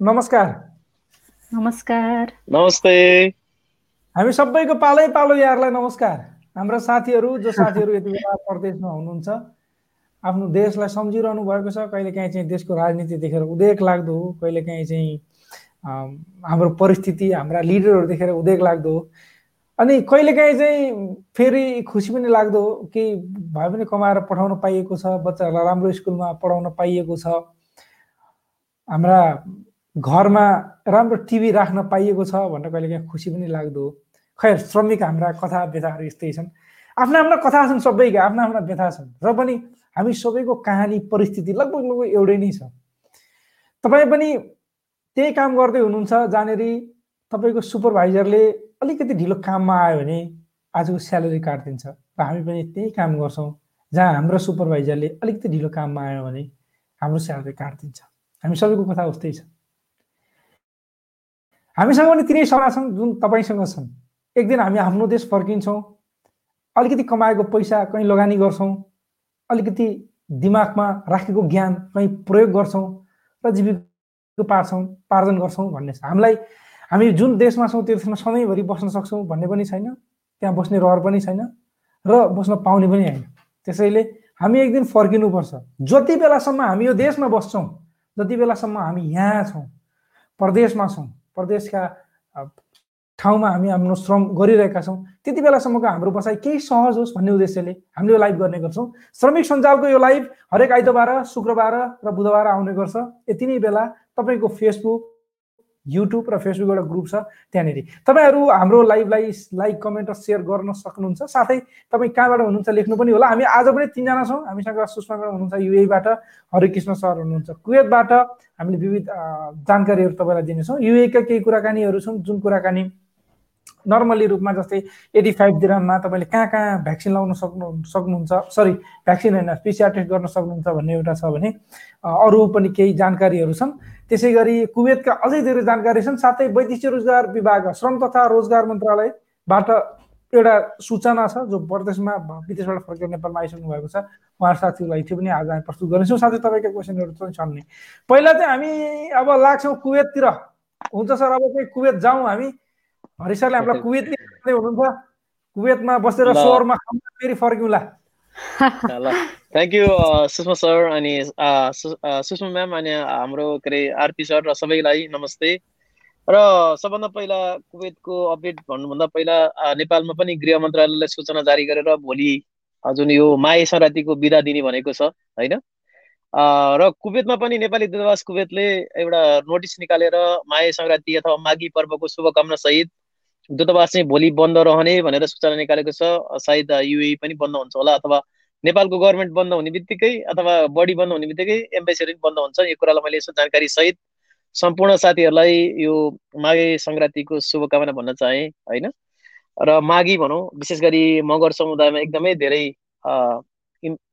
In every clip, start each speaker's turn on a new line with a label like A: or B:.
A: नमस्कार।
B: नमस्कार।
C: नमस्ते।
A: हामी सबैको पालै पालो यारलाई नमस्कार। हाम्रा साथीहरू जो साथीहरू यति बेला प्रदेशमा हुनुहुन्छ आफ्नो देशलाई सम्झिरहनु भएको छ। कहिलेकाहीँ चाहिँ देशको राजनीति देखेर उदेक लाग्दो हो। कहिलेकाहीँ चाहिँ हाम्रो परिस्थिति हाम्रा लिडरहरू देखेर उदेक लाग्दो हो। अनि कहिलेकाहीँ चाहिँ फेरि खुसी पनि लाग्दो हो कि भए पनि कमाएर पठाउन पाइएको छ। बच्चाहरूलाई राम्रो स्कुलमा पढाउन पाइएको छ। हाम्रा घरमा राम्रो टिभी राख्न पाइएको छ भनेर कहिलेकाहीँ खुसी पनि लाग्दो हो। खैर श्रमिक हाम्रा कथा व्यथाहरू यस्तै छन्। आफ्ना आफ्ना कथा छन् सबैका आफ्ना आफ्ना व्यथा छन्। र पनि हामी सबैको कहानी परिस्थिति लगभग लगभग एउटै नै छ। तपाईँ पनि त्यही काम गर्दै हुनुहुन्छ जहाँनिर तपाईँको सुपरभाइजरले अलिकति ढिलो काममा आयो भने आजको स्यालेरी काटिदिन्छ। र हामी पनि त्यही काम गर्छौँ जहाँ हाम्रो सुपरभाइजरले अलिकति ढिलो काममा आयो भने हाम्रो स्यालेरी काटिदिन्छ। हामी सबैको कथा उस्तै छ। हामीसँग पनि तिनै सरा छन् जुन तपाईँसँग छन्। एक दिन हामी आफ्नो देश फर्किन्छौँ अलिकति कमाएको पैसा कहीँ लगानी गर्छौँ अलिकति दिमागमा राखेको ज्ञान कहीँ प्रयोग गर्छौँ र जीविका पार्छौँ पार्जन गर्छौँ भन्ने छ। हामीलाई हामी जुन देशमा छौँ त्यो देशमा सधैँभरि बस्न सक्छौँ भन्ने पनि छैन त्यहाँ बस्ने रहर पनि छैन र बस्न पाउने पनि होइन। त्यसैले हामी एक दिन फर्किनुपर्छ। जति बेलासम्म हामी यो देशमा बस्छौँ जति बेलासम्म हामी यहाँ छौँ प्रदेशमा छौँ प्रदेशका ठाउँमा हामी हाम्रो श्रम गरिरहेका छौँ त्यति बेलासम्मको हाम्रो बसाइ केही सहज होस् भन्ने उद्देश्यले हामीले यो लाइभ गर्ने गर्छौँ। श्रमिक सञ्जालको यो लाइभ हरेक आइतबार शुक्रबार र बुधबार आउने गर्छ। यति नै बेला तपाईँको फेसबुक युट्युब र फेसबुक एउटा ग्रुप छ त्यहाँनिर। तपाईँहरू हाम्रो लाइभलाई लाइक कमेन्ट र सेयर गर्न सक्नुहुन्छ। साथै तपाईँ कहाँबाट हुनुहुन्छ लेख्नु पनि होला। हामी आज पनि तिनजना छौँ। हामीसँग सुषमा हुनुहुन्छ युएबाट हरिकृष्ण सर हुनुहुन्छ। कुवेतबाट हामीले विविध जानकारीहरू तपाईँलाई दिनेछौँ। युएका केही कुराकानीहरू छौँ जुन कुराकानी नर्मली रूपमा जस्तै एटी फाइभ दिराममा तपाईँले कहाँ कहाँ भ्याक्सिन लगाउन सक्नु सक्नुहुन्छ? सरी भ्याक्सिन होइन पिसिआर टेस्ट गर्न सक्नुहुन्छ भन्ने एउटा छ भने अरू पनि केही जानकारीहरू छन्। त्यसै गरी कुवेतका अझै धेरै जानकारी छन्। साथै वैदेशिक रोजगार विभाग श्रम तथा रोजगार मन्त्रालयबाट एउटा सूचना छ जो प्रदेशमा विदेशबाट फर्केर नेपालमा आइसक्नु भएको छ। उहाँ साथीहरूलाई थियो पनि आज हामी प्रस्तुत गर्नेछौँ। साथै तपाईँका क्वेसनहरू पनि छन् नि। पहिला चाहिँ हामी अब लाग्छौँ कुवेततिर। हुन्छ सर अब चाहिँ कुवेत जाउँ हामी। हरिसरले हामीलाई कुवेत हुनुहुन्छ। कुवेतमा बसेर सहरमा फेरि फर्क्यौँला।
C: ल थ्याङ्क यू सुषमा सर अनि सुषमा म्याम अनि हाम्रो के अरे आरपी सर र सबैलाई नमस्ते। र सबभन्दा पहिला कुवेतको अपडेट भन्नुभन्दा पहिला नेपालमा पनि गृह मन्त्रालयले सूचना जारी गरेर भोलि जुन यो माए सङ्क्रान्तिको बिदा दिने भनेको छ होइन? र कुवेतमा पनि नेपाली दूतावास कुवेतले एउटा नोटिस निकालेर माए सङ्क्रान्ति अथवा माघी पर्वको शुभकामना सहित दूतावास चाहिँ भोलि बन्द रहने भनेर सूचना निकालेको छ। सायद युए पनि बन्द हुन्छ होला अथवा नेपालको गभर्मेन्ट बन्द हुने बित्तिकै अथवा बडी बन्द हुने बित्तिकै एम्बेसीहरू पनि बन्द हुन्छ। यो कुरालाई मैले यसो जानकारी सहित सम्पूर्ण साथीहरूलाई यो माघे सङ्क्रान्तिको शुभकामना भन्न चाहेँ होइन? र माघी भनौँ विशेष गरी मगर समुदायमा एकदमै धेरै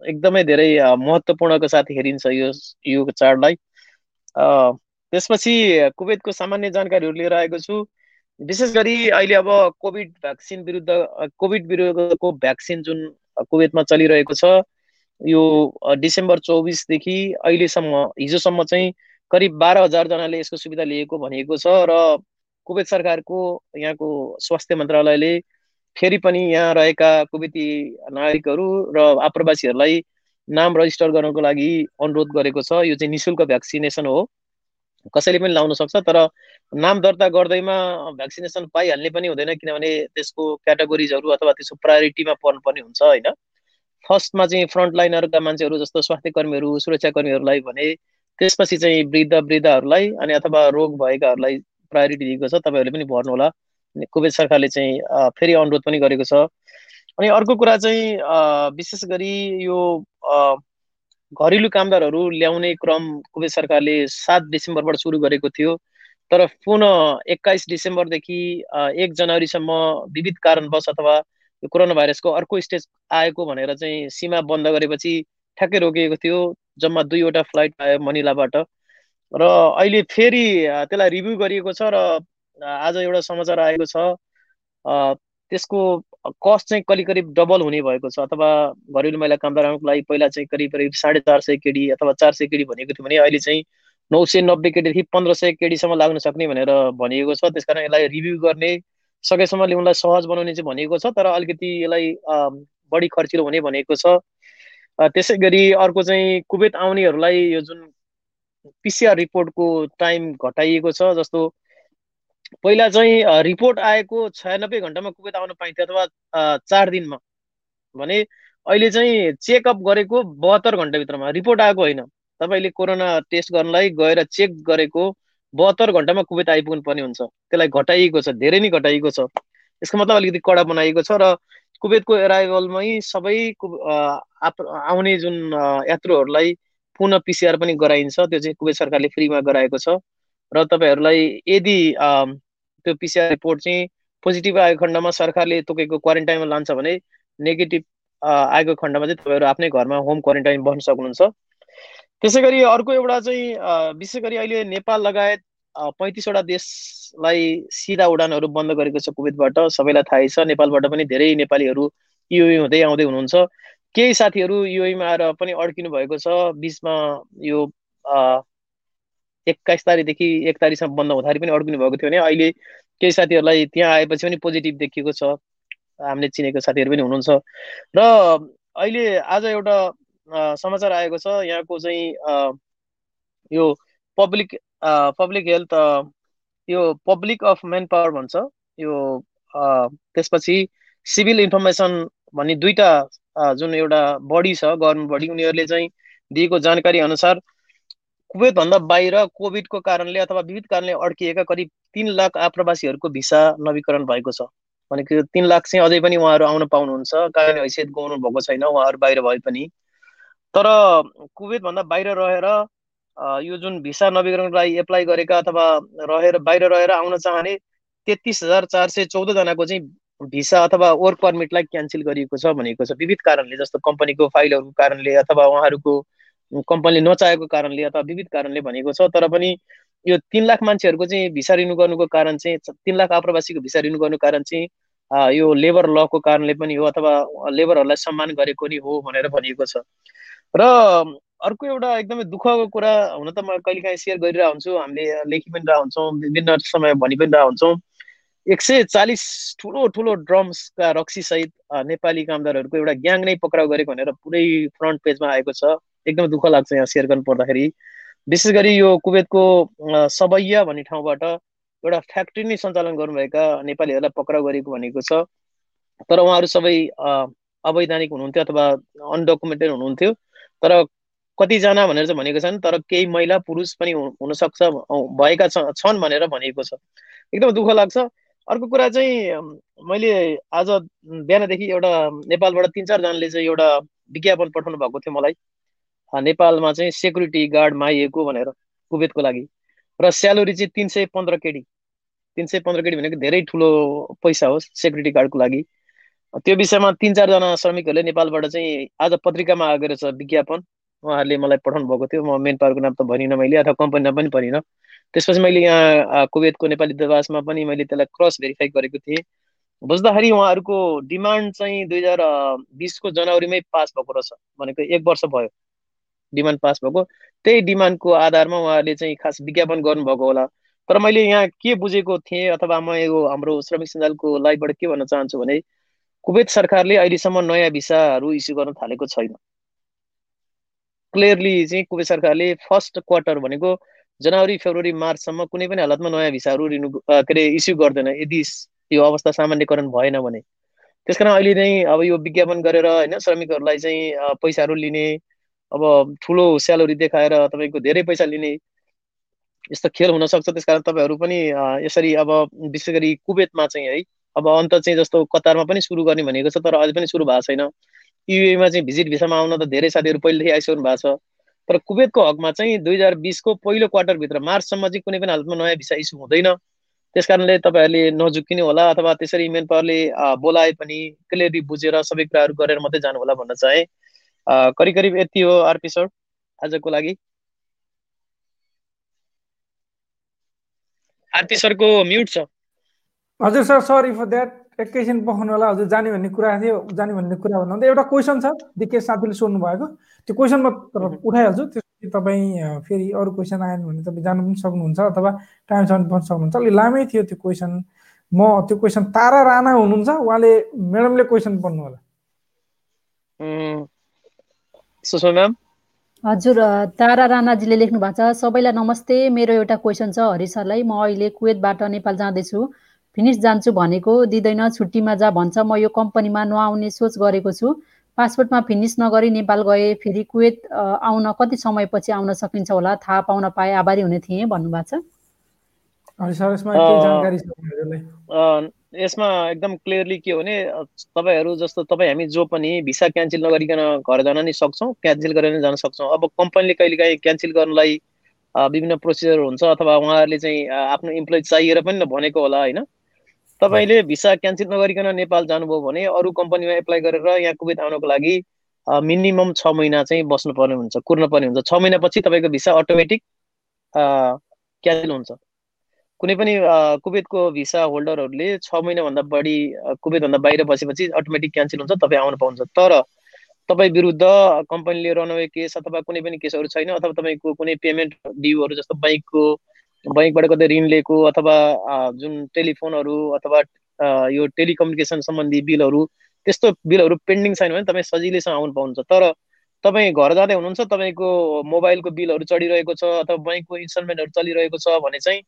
C: एकदमै धेरै महत्त्वपूर्णको साथ हेरिन्छ यो यो चाडलाई। त्यसपछि कुवेतको सामान्य जानकारीहरू लिएर आएको छु। विशेष गरी अहिले अब कोभिड भ्याक्सिन विरुद्ध कोभिड विरुद्धको भ्याक्सिन जुन कुवेतमा चलिरहेको छ यो डिसेम्बर चौबिसदेखि अहिलेसम्म हिजोसम्म चाहिँ करिब बाह्र हजारजनाले यसको सुविधा लिएको भनिएको छ र कुवेत सरकारको यहाँको स्वास्थ्य मन्त्रालयले फेरि पनि यहाँ रहेका कुवेती नागरिकहरू र आप्रवासीहरूलाई नाम रजिस्टर गर्नको लागि अनुरोध गरेको छ। यो चाहिँ नि शुल्क भ्याक्सिनेसन हो। कसैले पनि लाउन सक्छ तर नाम दर्ता गर्दैमा भ्याक्सिनेसन पाइहाल्ने पनि हुँदैन किनभने त्यसको क्याटेगोरिजहरू अथवा त्यसको प्रायोरिटीमा पर्नुपर्ने हुन्छ होइन? फर्स्टमा चाहिँ फ्रन्ट लाइनहरूका मान्छेहरू जस्तो स्वास्थ्य कर्मीहरू सुरक्षा कर्मीहरूलाई भने त्यसपछि चाहिँ वृद्ध वृद्धहरूलाई अनि अथवा रोग भएकाहरूलाई प्रायोरिटी दिएको छ तपाईँहरूले पनि भर्नुहोला कुवेत सरकारले चाहिँ फेरि अनुरोध पनि गरेको छ। अनि अर्को कुरा चाहिँ विशेष गरी यो घरेलु कामदारहरू ल्याउने क्रम कुवेत सरकारले सात डिसेम्बरबाट सुरु गरेको थियो। तर पुनः एक्काइस डिसेम्बरदेखि एक जनवरीसम्म विविध कारणवश अथवा यो कोरोना भाइरसको अर्को स्टेज आएको भनेर चाहिँ सीमा बन्द गरेपछि ठ्याक्कै रोकिएको थियो जम्मा दुईवटा फ्लाइट आयो मनिलाबाट। र अहिले फेरि त्यसलाई रिभ्यू गरिएको छ र आज एउटा समाचार आएको छ। त्यसको कस्ट चाहिँ करिब करिब डबल हुने भएको छ अथवा घरेलु महिला कामदारहरूको लागि पहिला चाहिँ करिब करिब साढे चार सय केडी अथवा चार सय केडी भनेको थियो भने अहिले चाहिँ नौ सय नब्बे केडीदेखि पन्ध्र सय केडीसम्म लाग्न सक्ने भनेर भनिएको छ। त्यस कारण यसलाई रिभ्यू गर्ने सकेसम्म ल्याउनलाई सहज बनाउने चाहिँ भनिएको छ तर अलिकति यसलाई बढी खर्चिलो हुने भनेको छ। त्यसै गरी अर्को चाहिँ कुवेत आउनेहरूलाई यो जुन पिसिआर रिपोर्टको टाइम घटाइएको छ जस्तो पहिला चाहिँ रिपोर्ट आएको छयानब्बे घन्टामा कुवेत आउन पाइन्थ्यो अथवा चार दिनमा। भने अहिले चाहिँ चेकअप गरेको बहत्तर घन्टाभित्रमा। रिपोर्ट आएको होइन। तपाईँले कोरोना टेस्ट गर्नलाई गएर चेक गरेको बहत्तर घन्टामा कुवेत आइपुग्नु पर्ने हुन्छ। त्यसलाई घटाइएको छ। धेरै नै घटाइएको छ। यसको मतलब अलिकति कडा बनाइएको छ र कुवेतको एराइभलमै सबै आउने जुन यात्रुहरूलाई पुनः पिसिआर पनि गराइन्छ। त्यो चाहिँ कुवेत सरकारले फ्रीमा गराएको छ। र तपाईँहरूलाई यदि त्यो पिसिआर रिपोर्ट चाहिँ पोजिटिभ आएको खण्डमा सरकारले तोकेको क्वारेन्टाइनमा लान्छ भने नेगेटिभ आएको खण्डमा चाहिँ तपाईँहरू आफ्नै घरमा होम क्वारेन्टाइन बस्न सक्नुहुन्छ। त्यसै गरी अर्को एउटा चाहिँ विशेष गरी अहिले नेपाल लगायत पैँतिसवटा देशलाई सिधा उडानहरू बन्द गरेको छ कुवेतबाट। सबैलाई थाहै छ। नेपालबाट पनि धेरै नेपालीहरू युए हुँदै आउँदै हुनुहुन्छ। केही साथीहरू युएमा आएर पनि अड्किनु भएको छ। बिचमा यो एक्काइस तारिकदेखि एक तारिकसम्म बन्द हुँदाखेरि पनि अड्किनु भएको थियो भने अहिले केही साथीहरूलाई त्यहाँ आएपछि पनि पोजिटिभ देखिएको छ। हामीले चिनेको साथीहरू पनि हुनुहुन्छ। र अहिले आज एउटा समाचार आएको छ। यहाँको चाहिँ यो पब्लिक पब्लिक हेल्थ यो पब्लिक अफ मेन पावर भन्छ। यो त्यसपछि सिभिल इन्फर्मेसन भन्ने दुईवटा जुन एउटा बडी छ गभर्मेन्ट बडी उनीहरूले चाहिँ दिएको जानकारी अनुसार कुवेतभन्दा बाहिर कोभिडको कारणले अथवा विविध कारणले अड्किएका करिब तिन लाख आप्रवासीहरूको भिसा नवीकरण भएको छ। भनेको तिन लाख चाहिँ अझै पनि उहाँहरू आउन पाउनुहुन्छ। कारण हैसियत गाउनु भएको छैन उहाँहरू बाहिर भए पनि। तर कुवेतभन्दा बाहिर रहेर यो जुन भिसा नवीकरणको लागि एप्लाई गरेका अथवा रहेर बाहिर रहेर आउन चाहने तेत्तिस हजार चार सय चौधजनाको चाहिँ भिसा अथवा वर्क पर्मिटलाई क्यान्सल गरिएको छ भनेको छ। विविध कारणले जस्तो कम्पनीको फाइलहरूको कारणले अथवा उहाँहरूको कम्पनीले नचाहेको कारणले अथवा विविध कारणले भनेको छ तर पनि यो तिन लाख मान्छेहरूको चाहिँ भिसा रिन्यू गर्नुको कारण चाहिँ तिन लाख आप्रवासीको भिसा रिन्यू गर्नुको कारण चाहिँ यो लेबर लको कारणले पनि हो अथवा लेबरहरूलाई सम्मान गरेको नि हो भनेर भनिएको छ। र अर्को एउटा एकदमै दुःखको कुरा हुन त म कहिलेकाहीँ सेयर गरिरहेको हुन्छु हामीले लेखि पनि रह हुन्छौँ विभिन्न समय भनि पनि रह हुन्छौँ। एक सय चालिस ठुलो ठुलो ड्रम्सका रक्सीसहित नेपाली कामदारहरूको एउटा ग्याङ नै पक्राउ गरेको भनेर पुरै फ्रन्ट पेजमा आएको छ। एकदमै दुःख लाग्छ यहाँ सेयर गर्नु पर्दाखेरि। विशेष गरी यो कुवेतको सबैया भन्ने ठाउँबाट एउटा फ्याक्ट्री नै सञ्चालन गर्नुभएका नेपालीहरूलाई पक्राउ गरेको भनेको छ। तर उहाँहरू सबै अवैधानिक हुनुहुन्थ्यो अथवा अनडकुमेन्टेड हुनुहुन्थ्यो। तर कतिजना भनेर चाहिँ भनेको छन् तर केही महिला पुरुष पनि हुनसक्छ भएका छन् भनेर भनिएको छ। एकदम दुःख लाग्छ। अर्को कुरा चाहिँ मैले आज बिहानदेखि एउटा नेपालबाट तिन चारजनाले चाहिँ एउटा विज्ञापन पठाउनु भएको थियो मलाई। नेपालमा चाहिँ सेक्युरिटी गार्ड माइएको भनेर कुवेतको लागि। र स्यालेरी चाहिँ तिन सय पन्ध्र केडी। तिन सय पन्ध्र केडी भनेको धेरै ठुलो पैसा हो सेक्युरिटी गार्डको लागि। त्यो विषयमा तिन चारजना श्रमिकहरूले नेपालबाट चाहिँ आज पत्रिकामा आएको रहेछ विज्ञापन। उहाँहरूले मलाई पठाउनु भएको थियो। म मेन पावरको नाम त भनिनँ मैले अथवा कम्पनी नाम पनि भनिनँ। त्यसपछि मैले यहाँ कुवेतको नेपाली दूतावासमा पनि मैले त्यसलाई क्रस भेरिफाई गरेको थिएँ। बुझ्दाखेरि उहाँहरूको डिमान्ड चाहिँ दुई हजार बिसको जनवरीमै पास भएको रहेछ भनेको एक वर्ष भयो। डिमान्ड पास भएको। त्यही डिमान्डको आधारमा उहाँहरूले चाहिँ खास विज्ञापन गर्नुभएको होला। तर मैले यहाँ के बुझेको थिएँ अथवा म यो हाम्रो श्रमिक सञ्जालको लाइभबाट के भन्न चाहन्छु भने कुवेत सरकारले अहिलेसम्म नयाँ भिसाहरू इस्यु गर्न थालेको छैन। क्लियरली चाहिँ कुवेत सरकारले फर्स्ट क्वार्टर भनेको जनवरी फेब्रुअरी मार्चसम्म कुनै पनि हालतमा नयाँ भिसाहरू रिनु के अरे इस्यु गर्दैन। यदि यो अवस्था सामान्यकरण भएन भने। त्यस कारण अहिले नै अब यो विज्ञापन गरेर होइन श्रमिकहरूलाई चाहिँ पैसाहरू लिने अब ठुलो स्यालेरी देखाएर तपाईँको धेरै पैसा लिने यस्तो खेल हुनसक्छ त्यस कारण तपाईँहरू पनि यसरी अब विशेष गरी कुवेतमा चाहिँ है अब अन्त चाहिँ जस्तो कतारमा पनि सुरु गर्ने भनेको छ तर अझै पनि सुरु भएको छैन। युएमा चाहिँ भिजिट भिसामा आउन त धेरै साथीहरू पहिलेदेखि आइसक्नु भएको छ। तर कुवेतको हकमा चाहिँ दुई हजार बिसको पहिलो क्वार्टरभित्र मार्चसम्म चाहिँ कुनै पनि हालतमा नयाँ भिसा इस्यु हुँदैन। त्यस कारणले तपाईँहरूले नझुक्किनु होला अथवा त्यसरी मेन पावरले बोलाए पनि क्लियरली बुझेर सबै कुराहरू गरेर मात्रै जानु होला भन्न चाहे। करिब करिब यति हो आरपी सर आजको लागि। आरपी सरको म्युट छ।
A: हजुर सर सरी फर द्याट एकैछिन पखाउनु होला। हजुर जाने भन्ने कुरा थियो। जाने भन्ने कुरा भन्नु एउटा क्वेसन छ। दिकेश साथीले सोध्नु भएको। त्यो क्वेसन म उठाइहाल्छु। तपाईँ फेरि अरू क्वेसन आएन भने तपाईँ जानु पनि सक्नुहुन्छ अथवा टाइम छ पनि सक्नुहुन्छ। अलिक लामै थियो त्यो क्वेसन म त्यो क्वेसन तारा राणा हुनुहुन्छ। उहाँले म्याडमले क्वेसन पढ्नु होला।
C: सुषमा? म्याम
B: हजुर तारा राणाजीले लेख्नु भएको छ सबैलाई नमस्ते मेरो एउटा क्वेसन छ हरि सरलाई। म अहिले कुवेतबाट नेपाल जाँदैछु। फिनिस जान्छु भनेको दिँदैन छुट्टीमा जा भन्छ। म यो कम्पनीमा नआउने सोच गरेको छु। पासपोर्टमा फिनिस नगरी नेपाल गए फेरि कुवेत आउन कति समयपछि आउन सकिन्छ होला? थाहा पाउन पाए आभारी हुने थिएँ भन्नुभएको
A: छ।
C: यसमा एकदम क्लियरली के हो भने तपाईँहरू जस्तो तपाईँ हामी जो पनि भिसा क्यान्सल नगरिकन घर जान नै सक्छौँ क्यान्सल गरेर जान सक्छौँ। अब कम्पनीले कहिलेकाहीँ क्यान्सल गर्नलाई विभिन्न प्रोसिजर हुन्छ अथवा उहाँहरूले चाहिँ आफ्नो इम्प्लोइ चाहिएर पनि भनेको होला होइन? तपाईँले भिसा क्यान्सल नगरिकन नेपाल जानुभयो भने अरू कम्पनीमा एप्लाई गरेर यहाँ कुवेत आउनको लागि मिनिमम छ महिना चाहिँ बस्नुपर्ने हुन्छ कुर्न पर्ने हुन्छ। छ महिनापछि तपाईँको भिसा अटोमेटिक क्यान्सल हुन्छ। कुनै पनि कुवेतको भिसा होल्डरहरूले छ महिनाभन्दा बढी कुवेतभन्दा बाहिर बसेपछि अटोमेटिक क्यान्सल हुन्छ तपाईँ आउनु पाउँछ तर तपाईँ विरुद्ध कम्पनीले रनवे केस अथवा कुनै पनि केसहरू छैन अथवा तपाईँको कुनै पेमेन्ट ड्यू जस्तो बाइकको बैङ्कबाट कतै ऋण लिएको अथवा जुन टेलिफोनहरू अथवा यो टेलिकम्युनिकेसन सम्बन्धी बिलहरू त्यस्तो बिलहरू पेन्डिङ छैन भने तपाईँ सजिलैसँग आउनु पाउनुहुन्छ। तर तपाईँ घर जाँदै हुनुहुन्छ तपाईँको मोबाइलको बिलहरू चढिरहेको छ अथवा बैङ्कको इन्स्टलमेन्टहरू चलिरहेको छ भने चाहिँ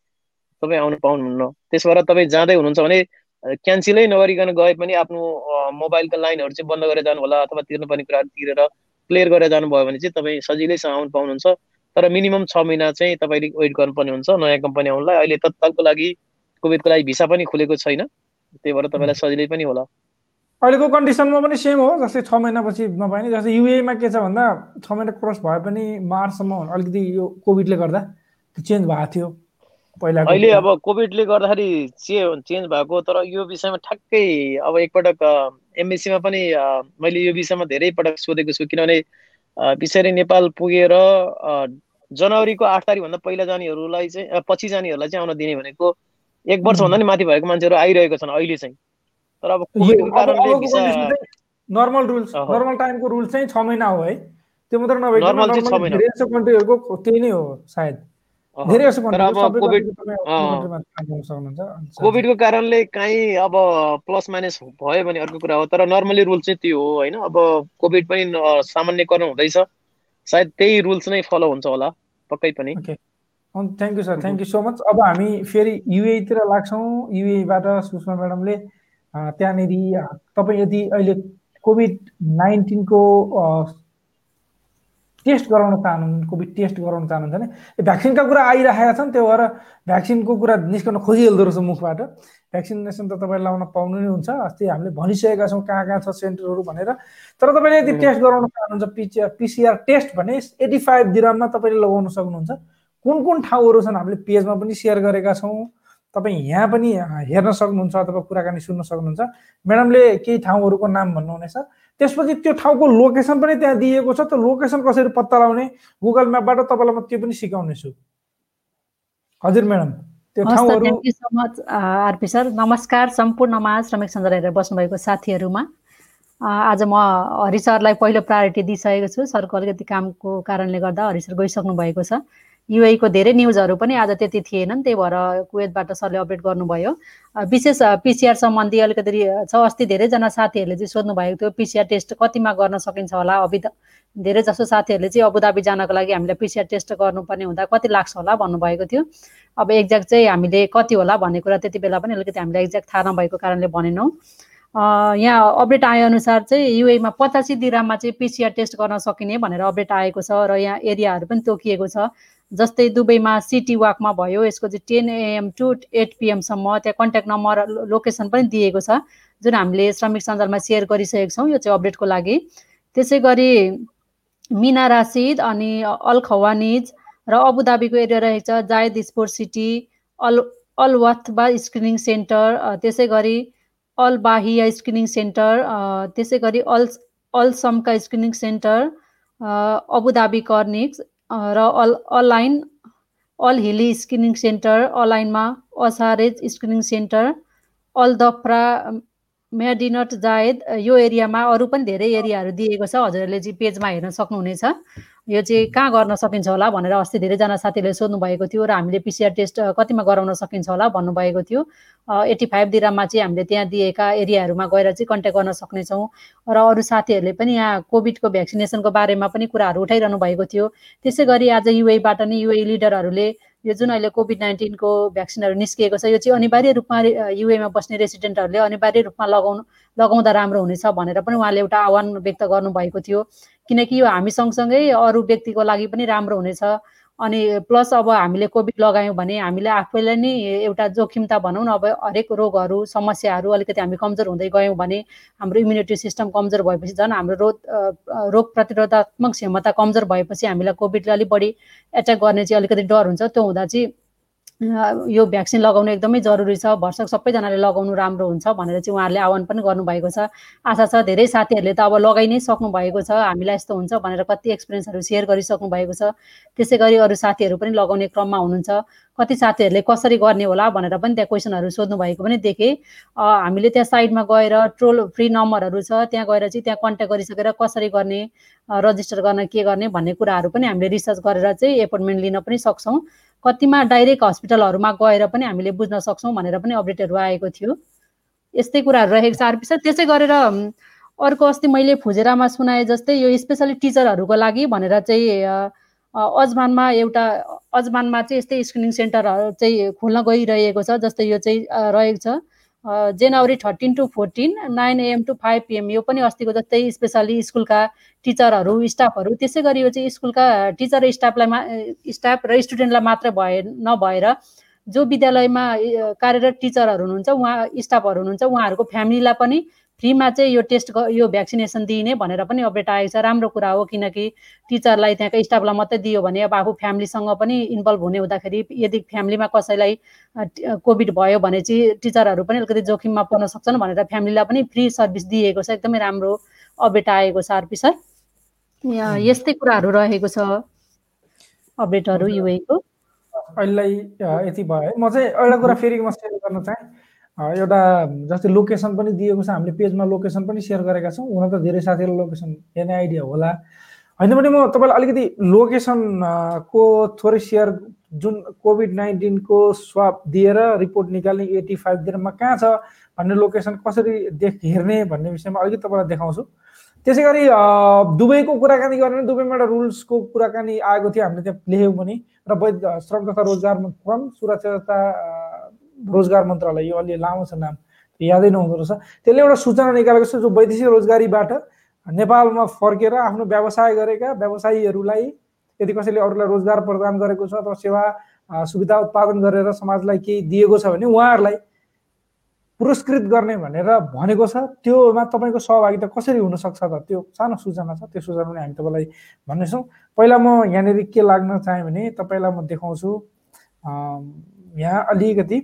C: तपाईँ आउनु पाउनुहुन्न। त्यसबाट तपाईँ जाँदै हुनुहुन्छ भने क्यान्सलै नगरिकन गए पनि आफ्नो मोबाइलका लाइनहरू चाहिँ बन्द गरेर जानु होला अथवा तिर्नुपर्ने कुराहरू तिरेर क्लियर गरेर जानुभयो भने चाहिँ तपाईँ सजिलैसँग आउनु पाउनुहुन्छ। तर मिनिमम छ महिना चाहिँ तपाईँले वेट गर्नुपर्ने हुन्छ। नयाँ कम्पनी आउनुलाई अहिले तत्कालको लागि कोभिडको लागि भिसा पनि खुलेको छैन। त्यही भएर तपाईँलाई सजिलै पनि होला।
A: अहिलेको कन्डिसनमा पनि सेम हो जस्तै छ महिनापछि नपाइने। जस्तै युएमा के छ भन्दा छ महिना क्रस भए पनि मार्चसम्म अलिकति यो कोभिडले गर्दा चेन्ज भएको थियो।
C: अहिले अब कोभिडले गर्दाखेरि चे चेन्ज भएको तर यो विषयमा ठ्याक्कै अब एकपटक एमबिसीमा पनि मैले यो विषयमा धेरै पटक सोधेको छु किनभने पछाडि नेपाल पुगेर जनवरीको आठ तारिकभन्दा पहिला जानेहरूलाई चाहिँ पछि जानेहरूलाई चाहिँ आउन दिने भनेको एक वर्षभन्दा नि माथि भएको मान्छेहरू आइरहेको छन् अहिले चाहिँ। तर अब कोभिडको कारणले
A: नर्मल रुल्स नर्मल टाइमको रुल चाहिँ छ महिना हो है। त्यो मात्र नभए नर्मल चाहिँ छ महिना कन्ट्रीहरूको त्यही नै हो सायद।
C: कोभिडको कारणले काहीँ अब प्लस माइनस भयो भने अर्को कुरा हो तर नर्मली रुल चाहिँ त्यो हो होइन? अब कोभिड पनि सामान्यकरण हुँदैछ। सायद त्यही रुल्स नै फलो हुन्छ होला पक्कै पनि।
A: Thank you sir thank you so much अब हामी फेरि युएतिर लाग्छौँ। युएबाट सुषमा म्याडमले त्यहाँनिर तपाईँ यदि अहिले कोभिड नाइन्टिनको टेस्ट गराउन चाहनुहुन्छ कोभिड टेस्ट गराउन चाहनुहुन्छ भने भ्याक्सिनका कुरा आइरहेका छन् त्यो भएर भ्याक्सिनको कुरा निस्कन खोजिहाल्दो रहेछ मुखबाट। भ्याक्सिनेसन त तपाईँ लाउन पाउनु नै हुन्छ अस्ति हामीले भनिसकेका छौँ कहाँ कहाँ छ सेन्टरहरू भनेर। तर तपाईँले यदि टेस्ट गराउन चाहनुहुन्छ पिसिआर पिसिआर टेस्ट भने एटी फाइभ दिराममा तपाईँले लगाउन सक्नुहुन्छ। कुन कुन ठाउँहरू छन् हामीले पेजमा पनि सेयर गरेका छौँ। तपाईँ यहाँ पनि हेर्न सक्नुहुन्छ अथवा कुराकानी सुन्न सक्नुहुन्छ। म्याडमले केही ठाउँहरूको नाम भन्नुहुनेछ। त्यसपछि त्यो ठाउँको लोकेसन पनि त्यहाँ दिएको छ त्यो लोकेसन कसरी पत्ता लगाउने? गुगल म्यापबाट तपाईँलाई म त्यो पनि सिकाउने छु। हजुर म्याडम त्यो ठाउँहरू
B: सो मच आरपी सर। नमस्कार सम्पूर्णमा श्रमिक सञ्जाल हेरेर बस्नुभएको साथीहरूमा। आज म हरि सरलाई पहिलो प्रायोरिटी दिइसकेको छु। सरको अलिकति कामको कारणले गर्दा हरि सर गइसक्नु भएको छ। युएको धेरै न्युजहरू पनि आज त्यति थिएनन् त्यही भएर कुवेतबाट सरले अपडेट गर्नुभयो। विशेष पिसिआर सम्बन्धी अलिकति छ अस्ति धेरैजना साथीहरूले चाहिँ सोध्नु भएको थियो पिसिआर टेस्ट कतिमा गर्न सकिन्छ होला? अभि धेरै जसो साथीहरूले चाहिँ अबुधाबी जानको लागि हामीलाई पिसिआर टेस्ट गर्नुपर्ने हुँदा कति लाग्छ होला भन्नुभएको थियो। अब एक्ज्याक्ट चाहिँ हामीले कति होला भन्ने कुरा त्यति बेला पनि अलिकति हामीलाई एक्ज्याक्ट थाहा नभएको कारणले भनेनौँ। यहाँ अपडेट आएअनुसार चाहिँ युएमा पचासी दिराममा चाहिँ पिसिआर टेस्ट गर्न सकिने भनेर अपडेट आएको छ र यहाँ एरियाहरू पनि तोकिएको छ। जस्तै दुबईमा सिटी वाकमा भयो यसको चाहिँ टेन एएम टु एट पिएमसम्म त्यहाँ कन्ट्याक्ट नम्बर लोकेसन पनि दिएको छ जुन हामीले श्रमिक सञ्जालमा सेयर गरिसकेको छौँ यो चाहिँ अपडेटको लागि। त्यसै गरी मिना रासिद अनि अल खवानिज र अबुधाबीको एरिया रहेको छ Zayed sport city Al Alwathba screening centre त्यसै गरी अल बाहिया स्क्रिनिङ सेन्टर त्यसै गरी Al अलसमका screening centre Abu Dhabi Corniche र Al Al Ain Al Hili screening centre अलाइनमा Asharej screening centre Al Dhafra Madinat Zayed यो एरियामा अरू पनि धेरै एरियाहरू दिएको छ। हजुरहरूले चाहिँ पेजमा हेर्न सक्नुहुनेछ। यो चाहिँ कहाँ गर्न सकिन्छ होला भनेर अस्ति धेरैजना साथीहरूले सोध्नु भएको थियो र हामीले पिसिआर टेस्ट कतिमा गराउन सकिन्छ होला भन्नुभएको थियो। एट्टी फाइभ दिराममा चाहिँ हामीले त्यहाँ दिएका एरियाहरूमा गएर चाहिँ कन्ट्याक्ट गर्न सक्नेछौँ र अरू साथीहरूले पनि यहाँ कोभिडको भ्याक्सिनेसनको बारेमा पनि कुराहरू उठाइरहनु भएको थियो। त्यसै गरी आज युएबाट नै युए लिडरहरूले यो जुन अहिले कोभिड नाइन्टिनको भ्याक्सिनहरू निस्किएको छ यो चाहिँ अनिवार्य रूपमा युएमा बस्ने रेसिडेन्टहरूले अनिवार्य रूपमा लगाउनु लगाउँदा राम्रो हुनेछ भनेर पनि उहाँले एउटा आह्वान व्यक्त गर्नुभएको थियो। किनकि यो हामी सँगसँगै अरू व्यक्तिको लागि पनि राम्रो हुनेछ। अनि प्लस अब हामीले कोभिड लगायौँ भने हामीले आफैलाई नै एउटा जोखिमता भनौँ न अब हरेक रोगहरू समस्याहरू अलिकति हामी कमजोर हुँदै गयौँ भने हाम्रो इम्युनिटी सिस्टम कमजोर भएपछि झन् हाम्रो रोग रोग प्रतिरोधात्मक क्षमता कमजोर भएपछि हामीलाई कोभिडले अलिक बढी एट्याक गर्ने चाहिँ अलिकति डर हुन्छ। त्यो हुँदा चाहिँ यो भ्याक्सिन लगाउनु एकदमै जरुरी छ। भर्सक सबैजनाले लगाउनु राम्रो हुन्छ भनेर चाहिँ उहाँहरूले आह्वान पनि गर्नुभएको छ। आशा छ धेरै साथीहरूले त अब लगाइ नै सक्नु भएको छ। हामीलाई यस्तो हुन्छ भनेर कति एक्सपिरियन्सहरू सेयर गरिसक्नु भएको छ। त्यसै गरी अरू साथीहरू पनि लगाउने क्रममा हुनुहुन्छ। कति साथीहरूले कसरी गर्ने होला भनेर पनि त्यहाँ क्वेसनहरू सोध्नु भएको पनि देखेँ। हामीले त्यहाँ साइडमा गएर ट्रोल फ्री नम्बरहरू छ। त्यहाँ गएर चाहिँ त्यहाँ कन्ट्याक्ट गरिसकेर कसरी गर्ने रजिस्टर गर्न के गर्ने भन्ने कुराहरू पनि हामीले रिसर्च गरेर चाहिँ एपोइन्टमेन्ट लिन पनि सक्छौँ। कतिमा डाइरेक्ट हस्पिटलहरूमा गएर पनि हामीले बुझ्न सक्छौँ भनेर पनि अपडेटहरू आएको थियो। यस्तै कुराहरू रहेको छ आरपी सर त्यसै गरेर अर्को अस्ति मैले फुजेरामा सुनाएँ जस्तै यो स्पेसली टिचरहरूको लागि भनेर चाहिँ अजमानमा एउटा अजमानमा चाहिँ यस्तै स्क्रिनिङ सेन्टरहरू चाहिँ खोल्न गइरहेको छ जस्तै यो चाहिँ रहेको छ। जनवरी thirteen to fourteen nine AM to five PM यो पनि अस्तिको जस्तै स्पेसली स्कुलका टिचरहरू स्टाफहरू त्यसै गरी यो चाहिँ स्कुलका टिचर र स्टाफलाई स्टाफ र स्टुडेन्टलाई मात्र भए नभएर जो विद्यालयमा कार्यरत टिचरहरू हुनुहुन्छ उहाँ स्टाफहरू हुनुहुन्छ उहाँहरूको फ्यामिलीलाई पनि फ्रीमा चाहिँ यो टेस्ट यो भ्याक्सिनेसन दिइने भनेर पनि अपडेट आएको छ। राम्रो कुरा हो किनकि टिचरलाई त्यहाँको स्टाफलाई मात्रै दियो भने अब आफू फ्यामिलीसँग पनि इन्भल्भ हुने हुँदाखेरि यदि फ्यामिलीमा कसैलाई कोभिड भयो भने चाहिँ टिचरहरू पनि अलिकति जोखिममा पर्न सक्छन् भनेर फ्यामिलीलाई पनि फ्री सर्भिस दिएको छ। एकदमै राम्रो अपडेट आएको छ आरपी सर। यस्तै कुराहरू रहेको छ अपडेटहरू युएको?
A: अहिलेलाई यति भयो म चाहिँ एउटा कुरा फेरि म सेयर गर्न चाहेँ। एउटा जस्तै लोकेसन पनि दिएको छ हामीले पेजमा लोकेसन पनि सेयर गरेका छौँ। हुन त धेरै साथीहरू लोकेसन हेर्ने आइडिया होला। होइन भने म तपाईँलाई अलिकति लोकेसनको थोरै सेयर जुन कोभिड नाइन्टिनको स्वाप दिएर रिपोर्ट निकाल्ने एटी फाइभ दिनमा कहाँ छ भन्ने लोकेसन कसरी देख हेर्ने भन्ने विषयमा अलिकति तपाईँलाई देखाउँछु। त्यसै गरी दुबईको कुराकानी गर्ने दुबईमा एउटा रुल्सको कुराकानी आएको थियो हामीले त्यहाँ लेख्यौँ पनि। र वैध श्रम तथा रोजगार फोरम सुरक्षा रोजगार मन्त्रालय यो अलि लामो छ नाम यादै नहुँदो रहेछ। त्यसले एउटा सूचना निकालेको छ जो वैदेशिक रोजगारीबाट नेपालमा फर्केर आफ्नो व्यवसाय गरेका व्यवसायीहरूलाई यदि कसैले अरूलाई रोजगार प्रदान गरेको छ अथवा सेवा सुविधा उत्पादन गरेर समाजलाई केही दिएको छ भने उहाँहरूलाई पुरस्कृत गर्ने भनेर भनेको छ त्योमा तपाईँको सहभागिता कसरी हुनसक्छ त? त्यो सानो सूचना छ त्यो सूचना पनि हामी तपाईँलाई भन्नेछौँ। पहिला म यहाँनिर के लाग्न चाहेँ भने तपाईँलाई म देखाउँछु यहाँ अलिकति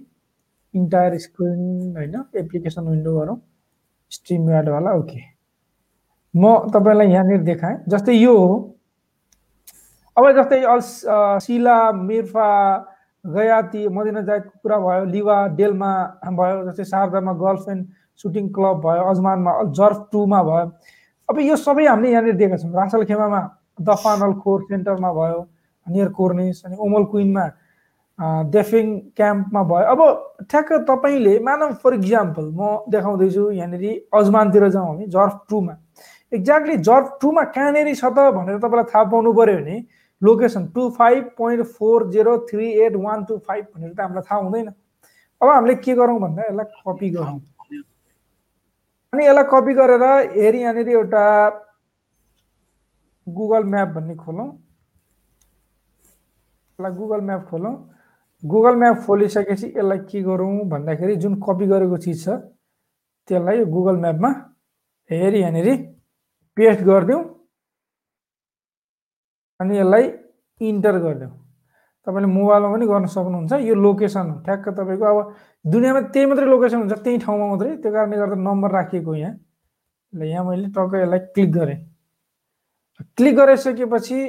A: इन्टायर स्क्रिन होइन एप्लिकेसन विन्डो गरौँ स्ट्रिम यार्डवाला ओके म तपाईँलाई यहाँनिर देखाएँ जस्तै यो हो। अब जस्तै अल सिला मिर्फा गयाती मदिना जायको कुरा भयो लिवा डेलमा भयो जस्तै शारदामा गर्ल्स एन्ड सुटिङ क्लब भयो अजमानमा जर्फ टूमा भयो। अब यो सबै हामीले यहाँनिर दिएका छौँ। रासल खेमामा दफानल खोर सेन्टरमा भयो नियर कोर्नेस अनि ओमल क्विनमा डेफिङ क्याम्पमा भयो। अब ठ्याक्क तपाईँले मानव फर इक्जाम्पल म देखाउँदैछु यहाँनिर अजमानतिर जाउँ हामी जर्फ टूमा। एक्ज्याक्टली जर्फ टूमा कहाँनिर छ त भनेर तपाईँलाई थाहा पाउनु पऱ्यो भने location two five point four zero three eight one two five भनेर त हामीलाई थाहा हुँदैन। अब हामीले के गरौँ भन्दा यसलाई कपी गरौँ। अनि यसलाई कपी गरेर हेरी यहाँनिर एउटा गुगल म्याप भन्ने खोलौँ। यसलाई गुगल म्याप खोलौँ। गुगल म्याप खोलिसकेपछि यसलाई के गरौँ भन्दाखेरि जुन कपी गरेको चिज छ त्यसलाई गुगल म्यापमा हेरी यहाँनिर पेस्ट गरिदिउँ अनि यसलाई इन्टर गरिदिउँ। तपाईँले मोबाइलमा पनि गर्न सक्नुहुन्छ यो लोकेसन ठ्याक्क तपाईँको अब दुनियाँमा त्यही मात्रै लोकेसन हुन्छ त्यही ठाउँमा मात्रै। त्यो कारणले गर्दा नम्बर राखिएको यहाँ। ल यहाँ मैले टक्क यसलाई क्लिक गरेँ। क्लिक गरिसकेपछि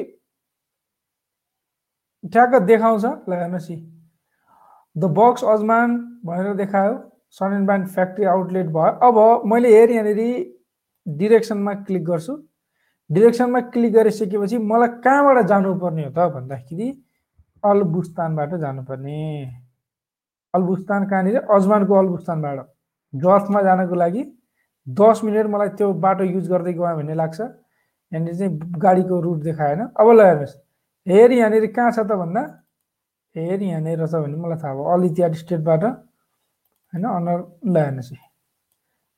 A: ठ्याक्क देखाउँछ। ल हेर्नुहोस् द बक्स अजमान भनेर देखायो। Sun and sand factory outlet भयो। अब मैले हेरेँ यहाँनिर डिरेक्सनमा क्लिक गर्छु। डिरेक्सनमा क्लिक गरिसकेपछि मलाई कहाँबाट जानुपर्ने हो त भन्दाखेरि अलबुस्तानबाट जानुपर्ने। अलबुस्तान कहाँनिर? अजमानको अलबुस्तानबाट। जर्फमा जानको लागि दस मिनट मलाई त्यो बाटो युज गर्दै गयो भन्ने लाग्छ। यहाँनिर चाहिँ गाडीको रुट देखाएन। अब ल हेर्नुहोस्। हेर यहाँनिर कहाँ छ त भन्दा हेर यहाँनिर छ भने मलाई थाहा भयो अल इतिहाद स्टेटबाट होइन अनर ल हेर्नुहोस्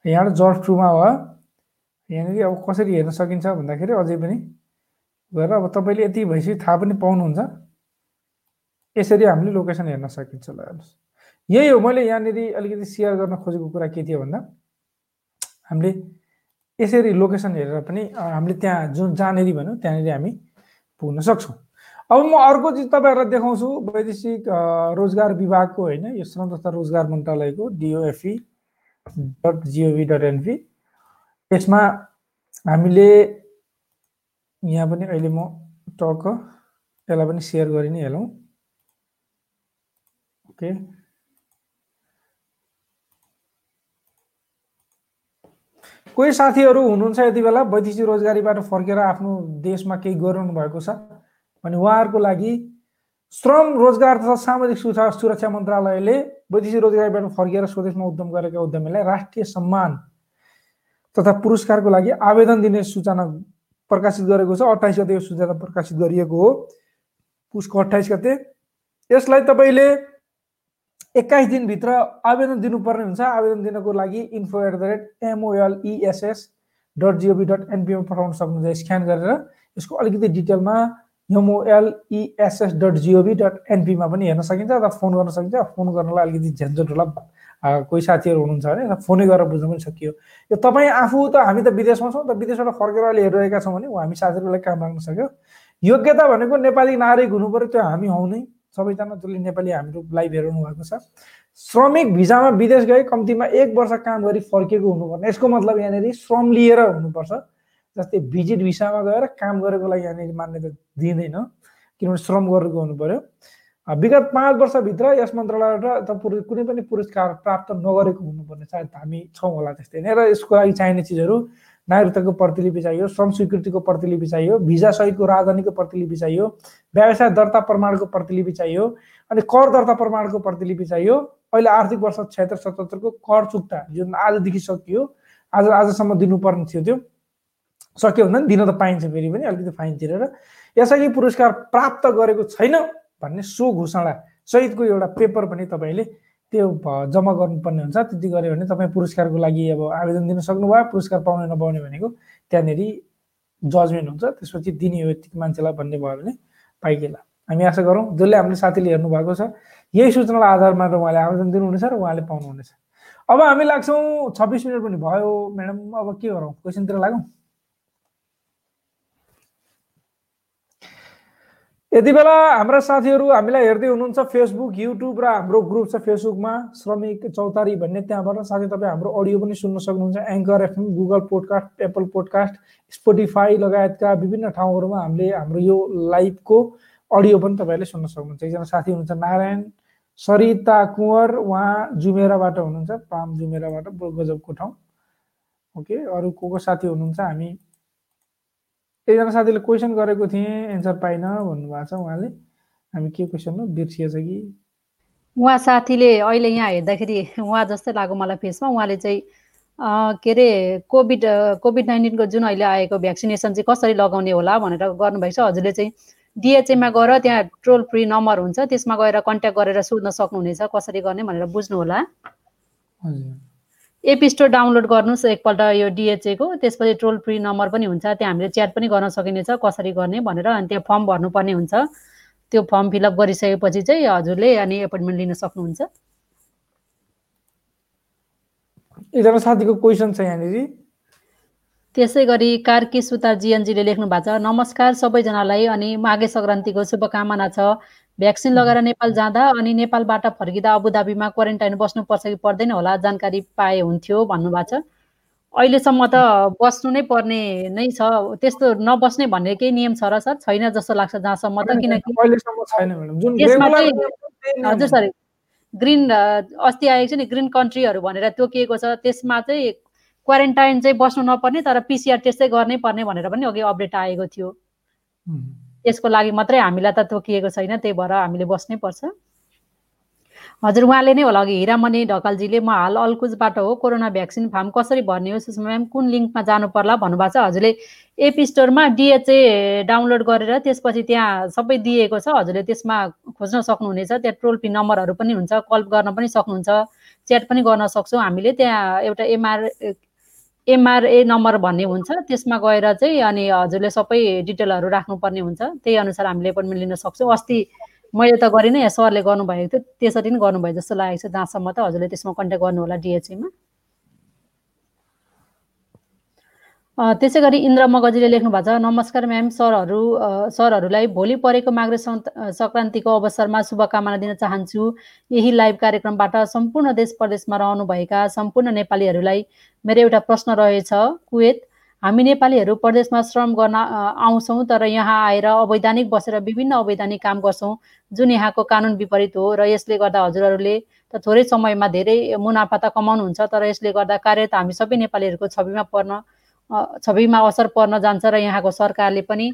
A: यहाँबाट जर्फ टूमा भयो यहाँनिर अब कसरी हेर्न सकिन्छ भन्दाखेरि अझै पनि गएर अब तपाईँले यति भइसक्यो थाहा पनि पाउनुहुन्छ। यसरी हामीले लोकेसन हेर्न सकिन्छ ल हेर्नुहोस्। यही हो मैले यहाँनिर अलिकति सेयर गर्न खोजेको कुरा के थियो भन्दा हामीले यसरी लोकेसन हेरेर पनि हामीले त्यहाँ जुन जहाँनिर भनौँ त्यहाँनिर हामी पुग्न सक्छौँ। अब म अर्को चिज तपाईँहरूलाई देखाउँछु वैदेशिक रोजगार विभागको होइन यो श्रम तथा रोजगार मन्त्रालयको DOFE dot GOV dot NP यसमा हामीले यहाँ पनि अहिले म टक्क यसलाई पनि सेयर गरि नै हेलौँ। ओके कोही साथीहरू हुनुहुन्छ यति बेला वैदेशिक रोजगारीबाट फर्केर आफ्नो देशमा केही गरिरहनु भएको छ? भने उहाँहरूको लागि श्रम रोजगार तथा सामाजिक सुरक्षा सुरक्षा मन्त्रालयले वैदेशिक रोजगारीबाट फर्केर स्वदेशमा उद्यम गरेका उद्यमीलाई राष्ट्रिय सम्मान तथा पुरस्कारको लागि आवेदन दिने सूचना प्रकाशित गरेको छ। अठाइस गते यो सूचना प्रकाशित गरिएको हो। पुसको अठाइस गते। यसलाई तपाईँले एक्काइस दिनभित्र आवेदन दिनुपर्ने हुन्छ। आवेदन दिनको लागि info at the rate MOLESS dot GOV dot पठाउन सक्नुहुन्छ। स्क्यान गरेर यसको अलिकति डिटेलमा एमओएलइएसएस डट जिओभी डट एनपीमा पनि हेर्न सकिन्छ अथवा फोन गर्न सकिन्छ। फोन गर्नलाई अलिकति झन्झट होला। कोही साथीहरू हुनुहुन्छ भने फोनै गरेर बुझ्न पनि सकियो। यो तपाईँ आफू त हामी त विदेशमा छौँ त विदेशबाट फर्केर अहिले हेरिरहेका छौँ भने हामी साथीहरूलाई काम लाग्न सक्यो। योग्यता भनेको नेपाली नागरिक हुनु पऱ्यो त्यो हामी हौ नै। सबैजना जसले नेपाली हाम्रो लाइभ हेराउनु भएको छ। श्रमिक भिजामा विदेश गए कम्तीमा एक वर्ष काम गरी फर्केको हुनुपर्ने। यसको मतलब यहाँनिर श्रम लिएर हुनुपर्छ। जस्तै भिजिट भिसामा गएर काम गरेको लागि यहाँनिर मान्यता दिँदैन किनभने श्रम गरेको हुनु पर्यो विगत पाँच वर्षभित्र यस मन्त्रालयबाट कुनै पनि पुरस्कार प्राप्त नगरेको हुनुपर्ने सायद हामी छौँ होला त्यस्तै नै। र यसको लागि चाहिने चिजहरू नागरिकताको प्रतिलिपि चाहियो श्रम स्वीकृतिको प्रतिलिपि चाहियो भिजा सहितको राजधानीको प्रतिलिपि चाहियो व्यवसाय दर्ता प्रमाणको प्रतिलिपि चाहियो अनि कर दर्ता प्रमाणको प्रतिलिपि चाहियो। अहिले आर्थिक वर्ष छत्तर सतहत्तरको कर चुक्ता जुन आजदेखि सकियो आज आजसम्म दिनुपर्ने थियो त्यो। सक्यो पनि दिन त पाइन्छ फेरि पनि अलिकति फाइन तिरेर। यसअघि पुरस्कार प्राप्त गरेको छैन भन्ने सो घोषणा सहितको एउटा पेपर पनि तपाईँले त्यो जम्मा गर्नुपर्ने हुन्छ। त्यति गऱ्यो भने तपाईँ पुरस्कारको लागि अब आवेदन दिन सक्नुभयो पुरस्कार पाउने नपाउने भनेको त्यहाँनिर जजमेन्ट हुन्छ। त्यसपछि दिने हो यति मान्छेलाई भन्ने भयो भने पाइकेला। हामी आशा गरौँ जसले हामीले साथीले हेर्नु भएको छ यही सूचनालाई आधारमा उहाँले आवेदन दिनुहुनेछ र उहाँले पाउनुहुनेछ। अब हामी लाग्छौँ छब्बिस मिनट पनि भयो। म्याडम अब के गरौँ? क्वेसनतिर लागौँ? यति बेला हाम्रा साथीहरू हामीलाई हेर्दै हुनुहुन्छ फेसबुक युट्युब र हाम्रो ग्रुप छ फेसबुकमा श्रमिक चौतारी भन्ने। त्यहाँबाट साथै तपाईँ हाम्रो अडियो पनि सुन्न सक्नुहुन्छ। Anchor FM Google podcast Apple podcast Spotify लगायतका विभिन्न ठाउँहरूमा हामीले हाम्रो यो लाइभको अडियो पनि तपाईँहरूले सुन्न सक्नुहुन्छ। एकजना साथी हुनुहुन्छ नारायण सरिता कुँवर। उहाँ जुमेराबाट हुनुहुन्छ पाम जुमेराबाट गजबको ठाउँ। ओके अरू को को साथी हुनुहुन्छ? हामी एकजना साथीले क्वेसन गरेको थिएँ एन्सर पाइनँ भन्नुभएको छ उहाँले। हामी के क्वेसन हो? बिर्सिएछ कि?
B: उहाँ साथीले अहिले यहाँ हेर्दाखेरि उहाँ जस्तै लाग्यो मलाई फेसमा। उहाँले चाहिँ के अरे कोभिड कोभिड नाइन्टिनको जुन अहिले आएको भ्याक्सिनेसन चाहिँ कसरी लगाउने होला भनेर गर्नुभएको छ। हजुरले चाहिँ डिएचएमा गएर त्यहाँ टोल फ्री नम्बर हुन्छ त्यसमा गएर कन्ट्याक्ट गरेर सोध्न सक्नुहुनेछ कसरी गर्ने भनेर बुझ्नु होला
A: हजुर।
B: एप स्टोर डाउनलोड गर्नुहोस् एकपल्ट यो डिएचएको त्यसपछि टोल फ्री नम्बर पनि हुन्छ। त्यहाँ हामीले च्याट पनि गर्न सकिनेछ कसरी गर्ने भनेर। अनि त्यहाँ फर्म भर्नुपर्ने हुन्छ। त्यो फर्म फिलअप गरिसकेपछि चाहिँ हजुरले अनि एपोइन्टमेन्ट लिन सक्नुहुन्छ।
A: एकजना साथीको क्वेसन छ यहाँनिर।
B: त्यसै गरी कार्की सुता जिएनजीले लेख्नु भएको छ नमस्कार सबैजनालाई अनि माघे सङ्क्रान्तिको शुभकामना छ। भ्याक्सिन लगाएर नेपाल जाँदा अनि नेपालबाट फर्किँदा अबुधाबीमा क्वारेन्टाइन बस्नुपर्छ कि पर्दैन होला जानकारी पाए हुन्थ्यो भन्नुभएको छ। अहिलेसम्म त बस्नु नै पर्ने नै छ। त्यस्तो नबस्ने भन्ने केही नियम छ र सर? छैन जस्तो लाग्छ जहाँसम्म त किनकि हजुर सर ग्रिन अस्ति आएको छ नि ग्रिन कन्ट्रीहरू भनेर तोकिएको छ? त्यसमा चाहिँ क्वारेन्टाइन चाहिँ बस्नु नपर्ने तर पिसिआर टेस्ट चाहिँ गर्नै पर्ने भनेर पनि अघि अपडेट आएको थियो। त्यसको लागि मात्रै हामीलाई त तोकिएको छैन त्यही भएर हामीले बस्नै पर्छ। हजुर उहाँले नै होला अघि हिरामणि ढकालजीले म हाल अल्कुजबाट हो कोरोना भ्याक्सिन फार्म कसरी भर्ने हो सुषमा म्याम कुन लिङ्कमा जानु पर्ला भन्नुभएको छ। हजुरले एप स्टोरमा डिएचए डाउनलोड गरेर त्यसपछि त्यहाँ सबै दिएको छ। हजुरले त्यसमा खोज्न सक्नुहुनेछ। त्यहाँ टोल फ्री नम्बरहरू पनि हुन्छ कल गर्न पनि सक्नुहुन्छ। च्याट पनि गर्न सक्छौँ हामीले। त्यहाँ एउटा एमआर एमआरए नम्बर भन्ने हुन्छ। त्यसमा गएर चाहिँ अनि हजुरले सबै डिटेलहरू राख्नुपर्ने हुन्छ। त्यही अनुसार हामीले एपोइन्टमेन्ट लिन सक्छौँ। अस्ति मैले त गरिनँ यहाँ सरले गर्नुभएको थियो। त्यसरी नै गर्नुभयो जस्तो लागेको छ। जहाँसम्म त हजुरले त्यसमा कन्ट्याक्ट गर्नु होला डिएचएमा त्यसै गरी इन्द्र मगजीले लेख्नु भएको छ नमस्कार म्याम सरहरू सरहरूलाई भोलि परेको माघे सङ्क्रान्तिको अवसरमा शुभकामना दिन चाहन्छु। यही लाइभ कार्यक्रमबाट सम्पूर्ण देश प्रदेशमा रहनुभएका सम्पूर्ण नेपालीहरूलाई मेरो एउटा प्रश्न रहेछ। कुवेत हामी नेपालीहरू प्रदेशमा श्रम गर्न आउँछौँ तर यहाँ आएर अवैधानिक बसेर विभिन्न अवैधानिक काम गर्छौँ जुन यहाँको कानुन विपरीत हो र यसले गर्दा हजुरहरूले त थोरै समयमा धेरै मुनाफा त कमाउनुहुन्छ तर यसले गर्दा कार्य त हामी सबै नेपालीहरूको छविमा पर्न छविमा असर पर्न जान्छ र यहाँको सरकारले पनि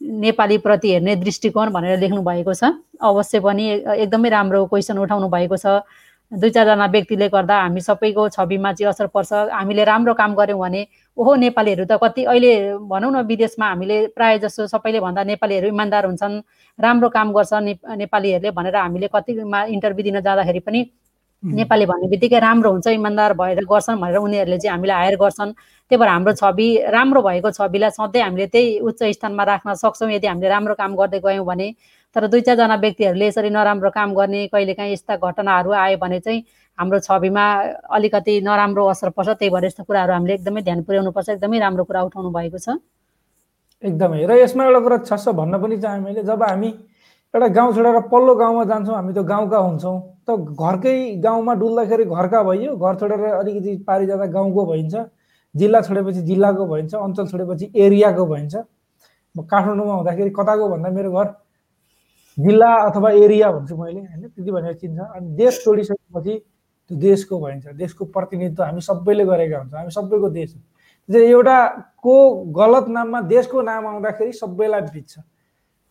B: नेपाली प्रति हेर्ने दृष्टिकोण भनेर लेख्नु भएको छ। अवश्य पनि एकदमै राम्रो क्वेसन उठाउनु भएको छ। दुई चारजना व्यक्तिले गर्दा हामी सबैको छविमा चाहिँ असर पर्छ। हामीले राम्रो काम गऱ्यौँ भने ओहो नेपालीहरू त कति अहिले भनौँ न विदेशमा हामीले प्रायः जसो सबैले भन्दा नेपालीहरू इमान्दार हुन्छन् राम्रो काम गर्छ नेपालीहरूले भनेर हामीले कतिमा इन्टरभ्यू दिन जाँदाखेरि पनि नेपाली भन्ने बित्तिकै राम्रो हुन्छ इमान्दार भएर गर्छन् भनेर उनीहरूले चाहिँ हामीलाई हायर गर्छन्। त्यही भएर हाम्रो छवि राम्रो भएको छविलाई सधैँ हामीले त्यही उच्च स्थानमा राख्न सक्छौँ यदि हामीले राम्रो काम गर्दै गयौँ भने। तर दुई चारजना व्यक्तिहरूले यसरी नराम्रो काम गर्ने कहिलेकाहीँ यस्ता घटनाहरू आयो भने चाहिँ हाम्रो छविमा अलिकति नराम्रो असर पर्छ। त्यही भएर यस्तो कुराहरू हामीले एकदमै ध्यान पुर्याउनुपर्छ एकदमै राम्रो कुरा उठाउनु भएको छ।
A: एकदमै। र यसमा एउटा कुरा छ भन्न पनि चाहेँ मैले जब हामी एउटा गाउँ छोडेर पल्लो गाउँमा जान्छौँ हामी त गाउँका हुन्छौँ। त घरकै गाउँमा डुल्दाखेरि घरका भइयो। घर छोडेर अलिकति पारि जाँदा गाउँको भइन्छ। जिल्ला छोडेपछि जिल्लाको भइन्छ। अञ्चल छोडेपछि एरियाको भइन्छ। म काठमाडौँमा हुँदाखेरि कताको भन्दा मेरो घर जिल्ला अथवा एरिया भन्छु मैले होइन? त्यति भनेर चिन्छ। अनि देश छोडिसकेपछि त्यो देशको भइन्छ। देशको प्रतिनिधित्व हामी सबैले गरेका हुन्छौँ। हामी सबैको देश एउटा को गलत नाममा देशको नाम आउँदाखेरि सबैलाई बित्छ।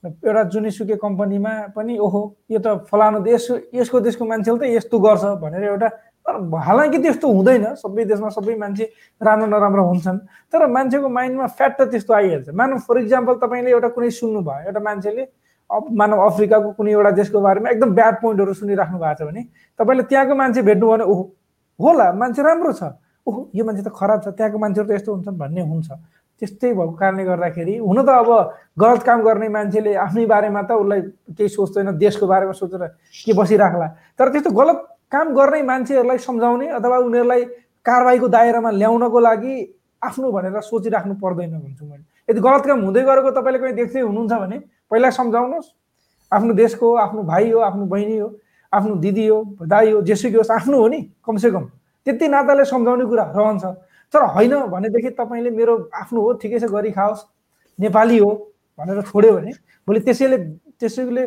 A: एउटा जुनीसुकै कम्पनीमा पनि ओहो यो त फलानु देश यसको देशको मान्छेले त यस्तो गर्छ भनेर एउटा हालाकि त्यस्तो हुँदैन। सबै देशमा सबै मान्छे राम्रो नराम्रो हुन्छन्। तर मान्छेको माइन्डमा फ्याट त त्यस्तो आइहाल्छ। मानव फर इक्जाम्पल तपाईँले एउटा कुनै सुन्नुभयो एउटा मान्छेले मानव अफ्रिकाको कुनै एउटा देशको बारेमा एकदम ब्याड पोइन्टहरू सुनिराख्नु भएको छ भने तपाईँले त्यहाँको मान्छे भेट्नु भने ओहो होला मान्छे राम्रो छ। ओहो यो मान्छे त खराब छ त्यहाँको मान्छेहरू त यस्तो हुन्छन् भन्ने हुन्छ। त्यस्तै भएको कारणले गर्दाखेरि हुन त अब गलत काम गर्ने मान्छेले आफ्नै बारेमा त उसलाई केही सोच्दैन देशको बारेमा सोचेर के बसिराख्ला। तर त्यस्तो गलत काम गर्ने मान्छेहरूलाई सम्झाउने अथवा उनीहरूलाई कारवाहीको दायरामा ल्याउनको लागि आफ्नो भनेर सोचिराख्नु पर्दैन भन्छु मैले। यदि गलत काम हुँदै गरेको तपाईँले कहीँ देख्दै हुनुहुन्छ भने पहिला सम्झाउनुहोस्। आफ्नो देशको आफ्नो भाइ हो आफ्नो बहिनी हो आफ्नो दिदी हो दाई हो जेसुकै होस् आफ्नो हो नि कमसेकम। त्यति नाताले सम्झाउने कुरा रहन्छ। तर होइन भनेदेखि तपाईँले मेरो आफ्नो हो ठिकै छ गरी खाओस् नेपाली हो भनेर छोड्यो भने भोलि त्यसैले त्यसैले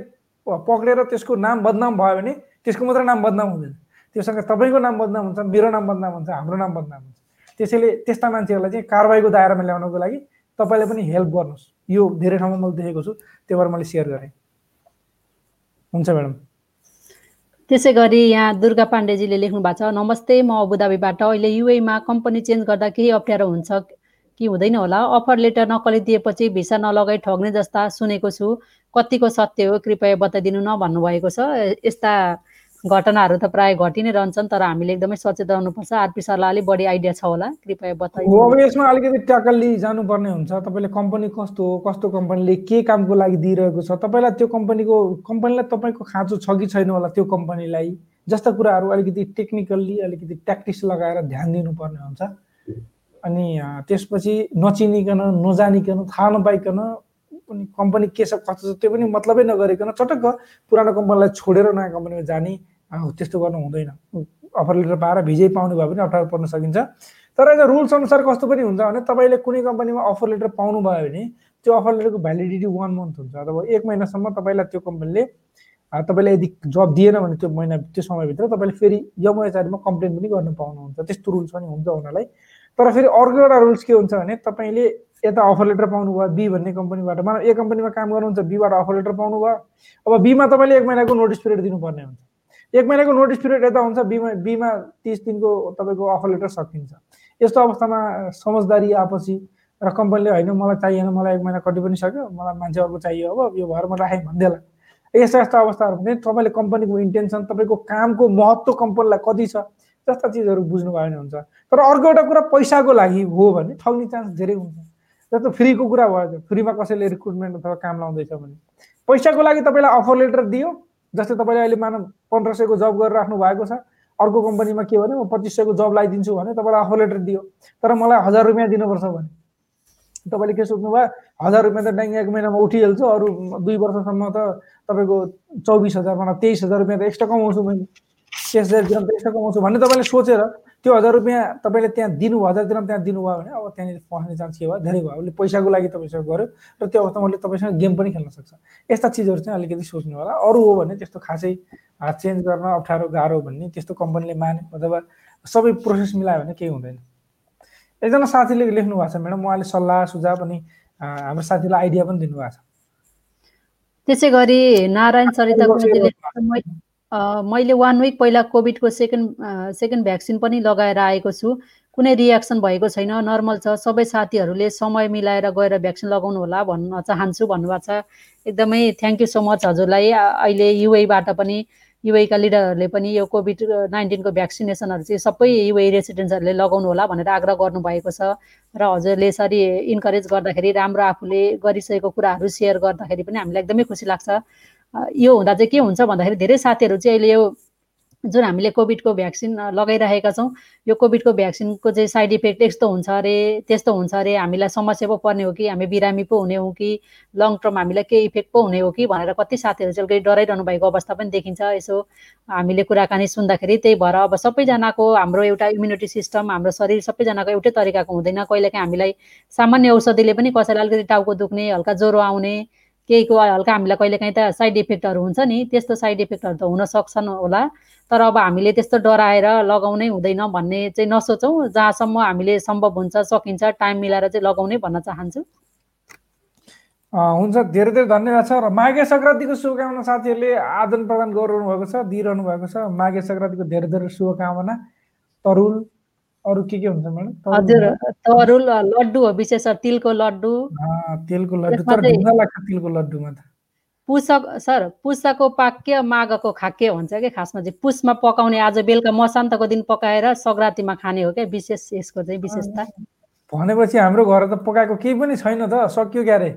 A: पक्रेर त्यसको नाम बदनाम भयो भने त्यसको मात्र नाम बदनाम हुँदैन। त्योसँग तपाईँको नाम बदनाम हुन्छ मेरो नाम बदनाम हुन्छ हाम्रो नाम बदनाम हुन्छ। त्यसैले त्यस्ता मान्छेहरूलाई चाहिँ कारवाहीको दायरामा ल्याउनको लागि तपाईँले पनि हेल्प गर्नुहोस्। यो धेरै ठाउँमा मैले देखेको छु त्यही भएर मैले सेयर गरेँ। हुन्छ म्याडम।
B: त्यसै गरी यहाँ दुर्गा पाण्डेजीले लेख्नु भएको छ नमस्ते म अबुधाबीबाट अहिले युएमा कम्पनी चेन्ज गर्दा केही अप्ठ्यारो हुन्छ कि हुँदैन होला? अफर लेटर नकली दिएपछि भिसा नलगाई ठग्ने जस्ता सुनेको छु। कतिको सत्य हो कृपया बताइदिनु न भन्नुभएको छ। यस्ता घटनाहरू त प्राय घटि नै रहन्छन् तर हामीले एकदमै सचेत रहनुपर्छ। आरपी सरलाई अलिक बढी आइडिया छ होला कृपया बताइदिनु।
A: अब यसमा अलिकति ट्याकल्ली जानुपर्ने हुन्छ। तपाईँले कम्पनी कस्तो हो कस्तो कम्पनीले के कामको लागि दिइरहेको छ? तपाईँलाई त्यो कम्पनीको कम्पनीलाई तपाईँको खाँचो छ कि छैन होला त्यो कम्पनीलाई? जस्ता कुराहरू अलिकति टेक्निकल्ली अलिकति ट्याक्टिस लगाएर ध्यान दिनुपर्ने हुन्छ। अनि त्यसपछि नचिनिकन नजानिकन थाहा नपाइकन पनि कम्पनी के छ कस्तो छ त्यो पनि मतलबै नगरिकन चटक्क पुरानो कम्पनीलाई छोडेर नयाँ कम्पनीमा जाने त्यस्तो गर्नु हुँदैन। अफर लेटर पाएर भिजै पाउने भए पनि अप्ठ्यारो पर्न सकिन्छ। तर एज रुल्स अनुसार कस्तो पनि हुन्छ भने तपाईँले कुनै कम्पनीमा अफर लेटर पाउनुभयो भने त्यो अफर लेटरको भ्यालिडिटी वान मन्थ हुन्छ। अथवा एक महिनासम्म तपाईँलाई त्यो कम्पनीले तपाईँलाई यदि जब दिएन भने त्यो महिना त्यो समयभित्र तपाईँले फेरि यमएचआरमा कम्प्लेन पनि गर्न पाउनुहुन्छ। त्यस्तो रुल्स पनि हुन्छ उनीहरूलाई तर फेरि अर्को एउटा रुल्स के हुन्छ भने तपाईँले यता अफर लेटर पाउनुभयो बी भन्ने कम्पनीबाट मानव ए कम्पनीमा काम गर्नुहुन्छ बीबाट अफर लेटर पाउनुभयो अब बीमा तपाईँले एक महिनाको नोटिस पिरियड दिनुपर्ने हुन्छ। एक महिनाको नोटिस पिरियड यता हुन्छ बीमा बीमा तिस दिनको तपाईँको अफर लेटर सकिन्छ। यस्तो अवस्थामा समझदारी आएपछि र कम्पनीले होइन मलाई चाहिएन मलाई एक महिना कति पनि सक्यो मलाई मान्छे अर्को चाहियो अब यो भएर म राखेँ भनिदिएला यस्ता यस्ता अवस्थाहरू भने तपाईँले कम्पनीको इन्टेन्सन तपाईँको कामको महत्त्व कम्पनीलाई कति छ जस्ता चिजहरू बुझ्नु भयो भने हुन्छ। तर अर्को एउटा कुरा पैसाको लागि हो भने ठग्ने चान्स धेरै हुन्छ। जस्तो फ्रीको कुरा भयो फ्रीमा कसैले रिक्रुटमेन्ट अथवा काम लाउँदैछ भने। पैसाको लागि तपाईँलाई अफर लेटर दियो जस्तै तपाईँले अहिले मानव पन्ध्र सयको जब गरेर राख्नु भएको छ अर्को कम्पनीमा के भने म पच्चिस सयको जब लगाइदिन्छु भने तपाईँलाई अफर लेटर दियो। तर मलाई हजार रुपियाँ दिनुपर्छ भने। तपाईँले के सोच्नुभयो हजार रुपियाँ त ड्याङ एक महिनामा उठिहाल्छु अरू दुई वर्षसम्म त तपाईँको चौबिस हजार मतलब तेइस हजार रुपियाँ त एक्स्ट्रा कमाउँछु मैले। शेष हजार त एक्स्ट्रा कमाउँछु भन्ने तपाईँले सोचेर त्यो हजार रुपियाँ तपाईँले त्यहाँ दिनु हजार दिन त्यहाँ दिनुभयो भने अब त्यहाँनिर पस्ने चान्स के भयो? धेरै भयो। उसले पैसाको लागि तपाईँसँग गऱ्यो र त्यो अवस्थामा उसले तपाईँसँग गेम पनि खेल्न सक्छ। यस्ता चिजहरू चाहिँ अलिकति सोच्नु होला। अरू हो भने त्यस्तो खासै चेन्ज गर्न अप्ठ्यारो गाह्रो भन्ने त्यस्तो कम्पनीले माने अथवा सबै प्रोसेस मिलायो भने केही हुँदैन। एकजना साथीले लेख्नु भएको छ म्याडम उहाँले सल्लाह सुझाव अनि हाम्रो साथीलाई आइडिया पनि दिनुभएको छ।
B: त्यसै गरी नारायण सरिता मैले वान विक पहिला कोभिडको सेकेन्ड सेकेन्ड भ्याक्सिन पनि लगाएर आएको छु। कुनै रियाक्सन भएको छैन नर्मल छ। सबै साथीहरूले समय मिलाएर गएर भ्याक्सिन लगाउनु होला भन्न चाहन्छु भन्नुभएको छ। एकदमै थ्याङ्क यू सो मच हजुरलाई। अहिले युएबाट पनि युएका लिडरहरूले पनि यो कोभिड नाइन्टिनको भ्याक्सिनेसनहरू चाहिँ सबै युए रेसिडेन्ट्सहरूले लगाउनु होला भनेर आग्रह गर्नुभएको छ। र हजुरले यसरी इन्करेज गर्दाखेरि राम्रो आफूले गरिसकेको कुराहरू सेयर गर्दाखेरि पनि हामीलाई एकदमै खुसी लाग्छ। यो हुँदा चाहिँ के हुन्छ भन्दाखेरि धेरै साथीहरू चाहिँ अहिले यो जुन हामीले कोभिडको भ्याक्सिन लगाइरहेका छौँ यो कोभिडको भ्याक्सिनको चाहिँ साइड इफेक्ट यस्तो हुन्छ अरे त्यस्तो हुन्छ अरे हामीलाई समस्या पो पर्ने हो कि हामी बिरामी पो हुने हो कि लङ टर्म हामीलाई केही इफेक्ट पो हुने हो कि भनेर कति साथीहरू चाहिँ अलिकति डराइरहनु भएको अवस्था पनि देखिन्छ। यसो हामीले कुराकानी सुन्दाखेरि त्यही भएर अब सबैजनाको हाम्रो एउटा इम्युनिटी सिस्टम हाम्रो शरीर सबैजनाको एउटै तरिकाको हुँदैन। कहिलेकाहीँ हामीलाई सामान्य औषधिले पनि कसैलाई अलिकति टाउको दुख्ने हल्का ज्वरो आउने केहीको हल्का हामीलाई कहिलेकाहीँ त साइड इफेक्टहरू हुन्छ नि त्यस्तो साइड इफेक्टहरू त हुन सक्छन् होला। तर अब हामीले त्यस्तो डराएर लगाउनै हुँदैन भन्ने चाहिँ नसोचौँ। जहाँसम्म हामीले सम्भव हुन्छ सकिन्छ टाइम मिलाएर चाहिँ लगाउनै भन्न चाहन्छु।
A: हुन्छ। धेरै धेरै धन्यवाद छ। र माघे सङ्क्रान्तिको शुभकामना साथीहरूले आदान प्रदान गरिरहनु भएको छ दिइरहनु भएको छ। माघे सङ्क्रान्तिको धेरै धेरै शुभकामना। तरुल अरू के के हुन्छ म्याडम
B: हजुर तरुल लड्डु हो विशेष तिलको लड्डु।
A: तिलको लड्डु। तर लाग्छ तिलको लड्डुमा त।
B: पुषक सर पुषको पाक्य माघको खाक्य भन्छ कि? खासमा चाहिँ पुषमा पकाउने आज बेलुका मसान्तको दिन पकाएर सग्रातीमा खाने हो क्या विशेष यसको चाहिँ विशेषता।
A: भनेपछि हाम्रो घर त पकाएको केही पनि छैन त सक्यो क्यारे?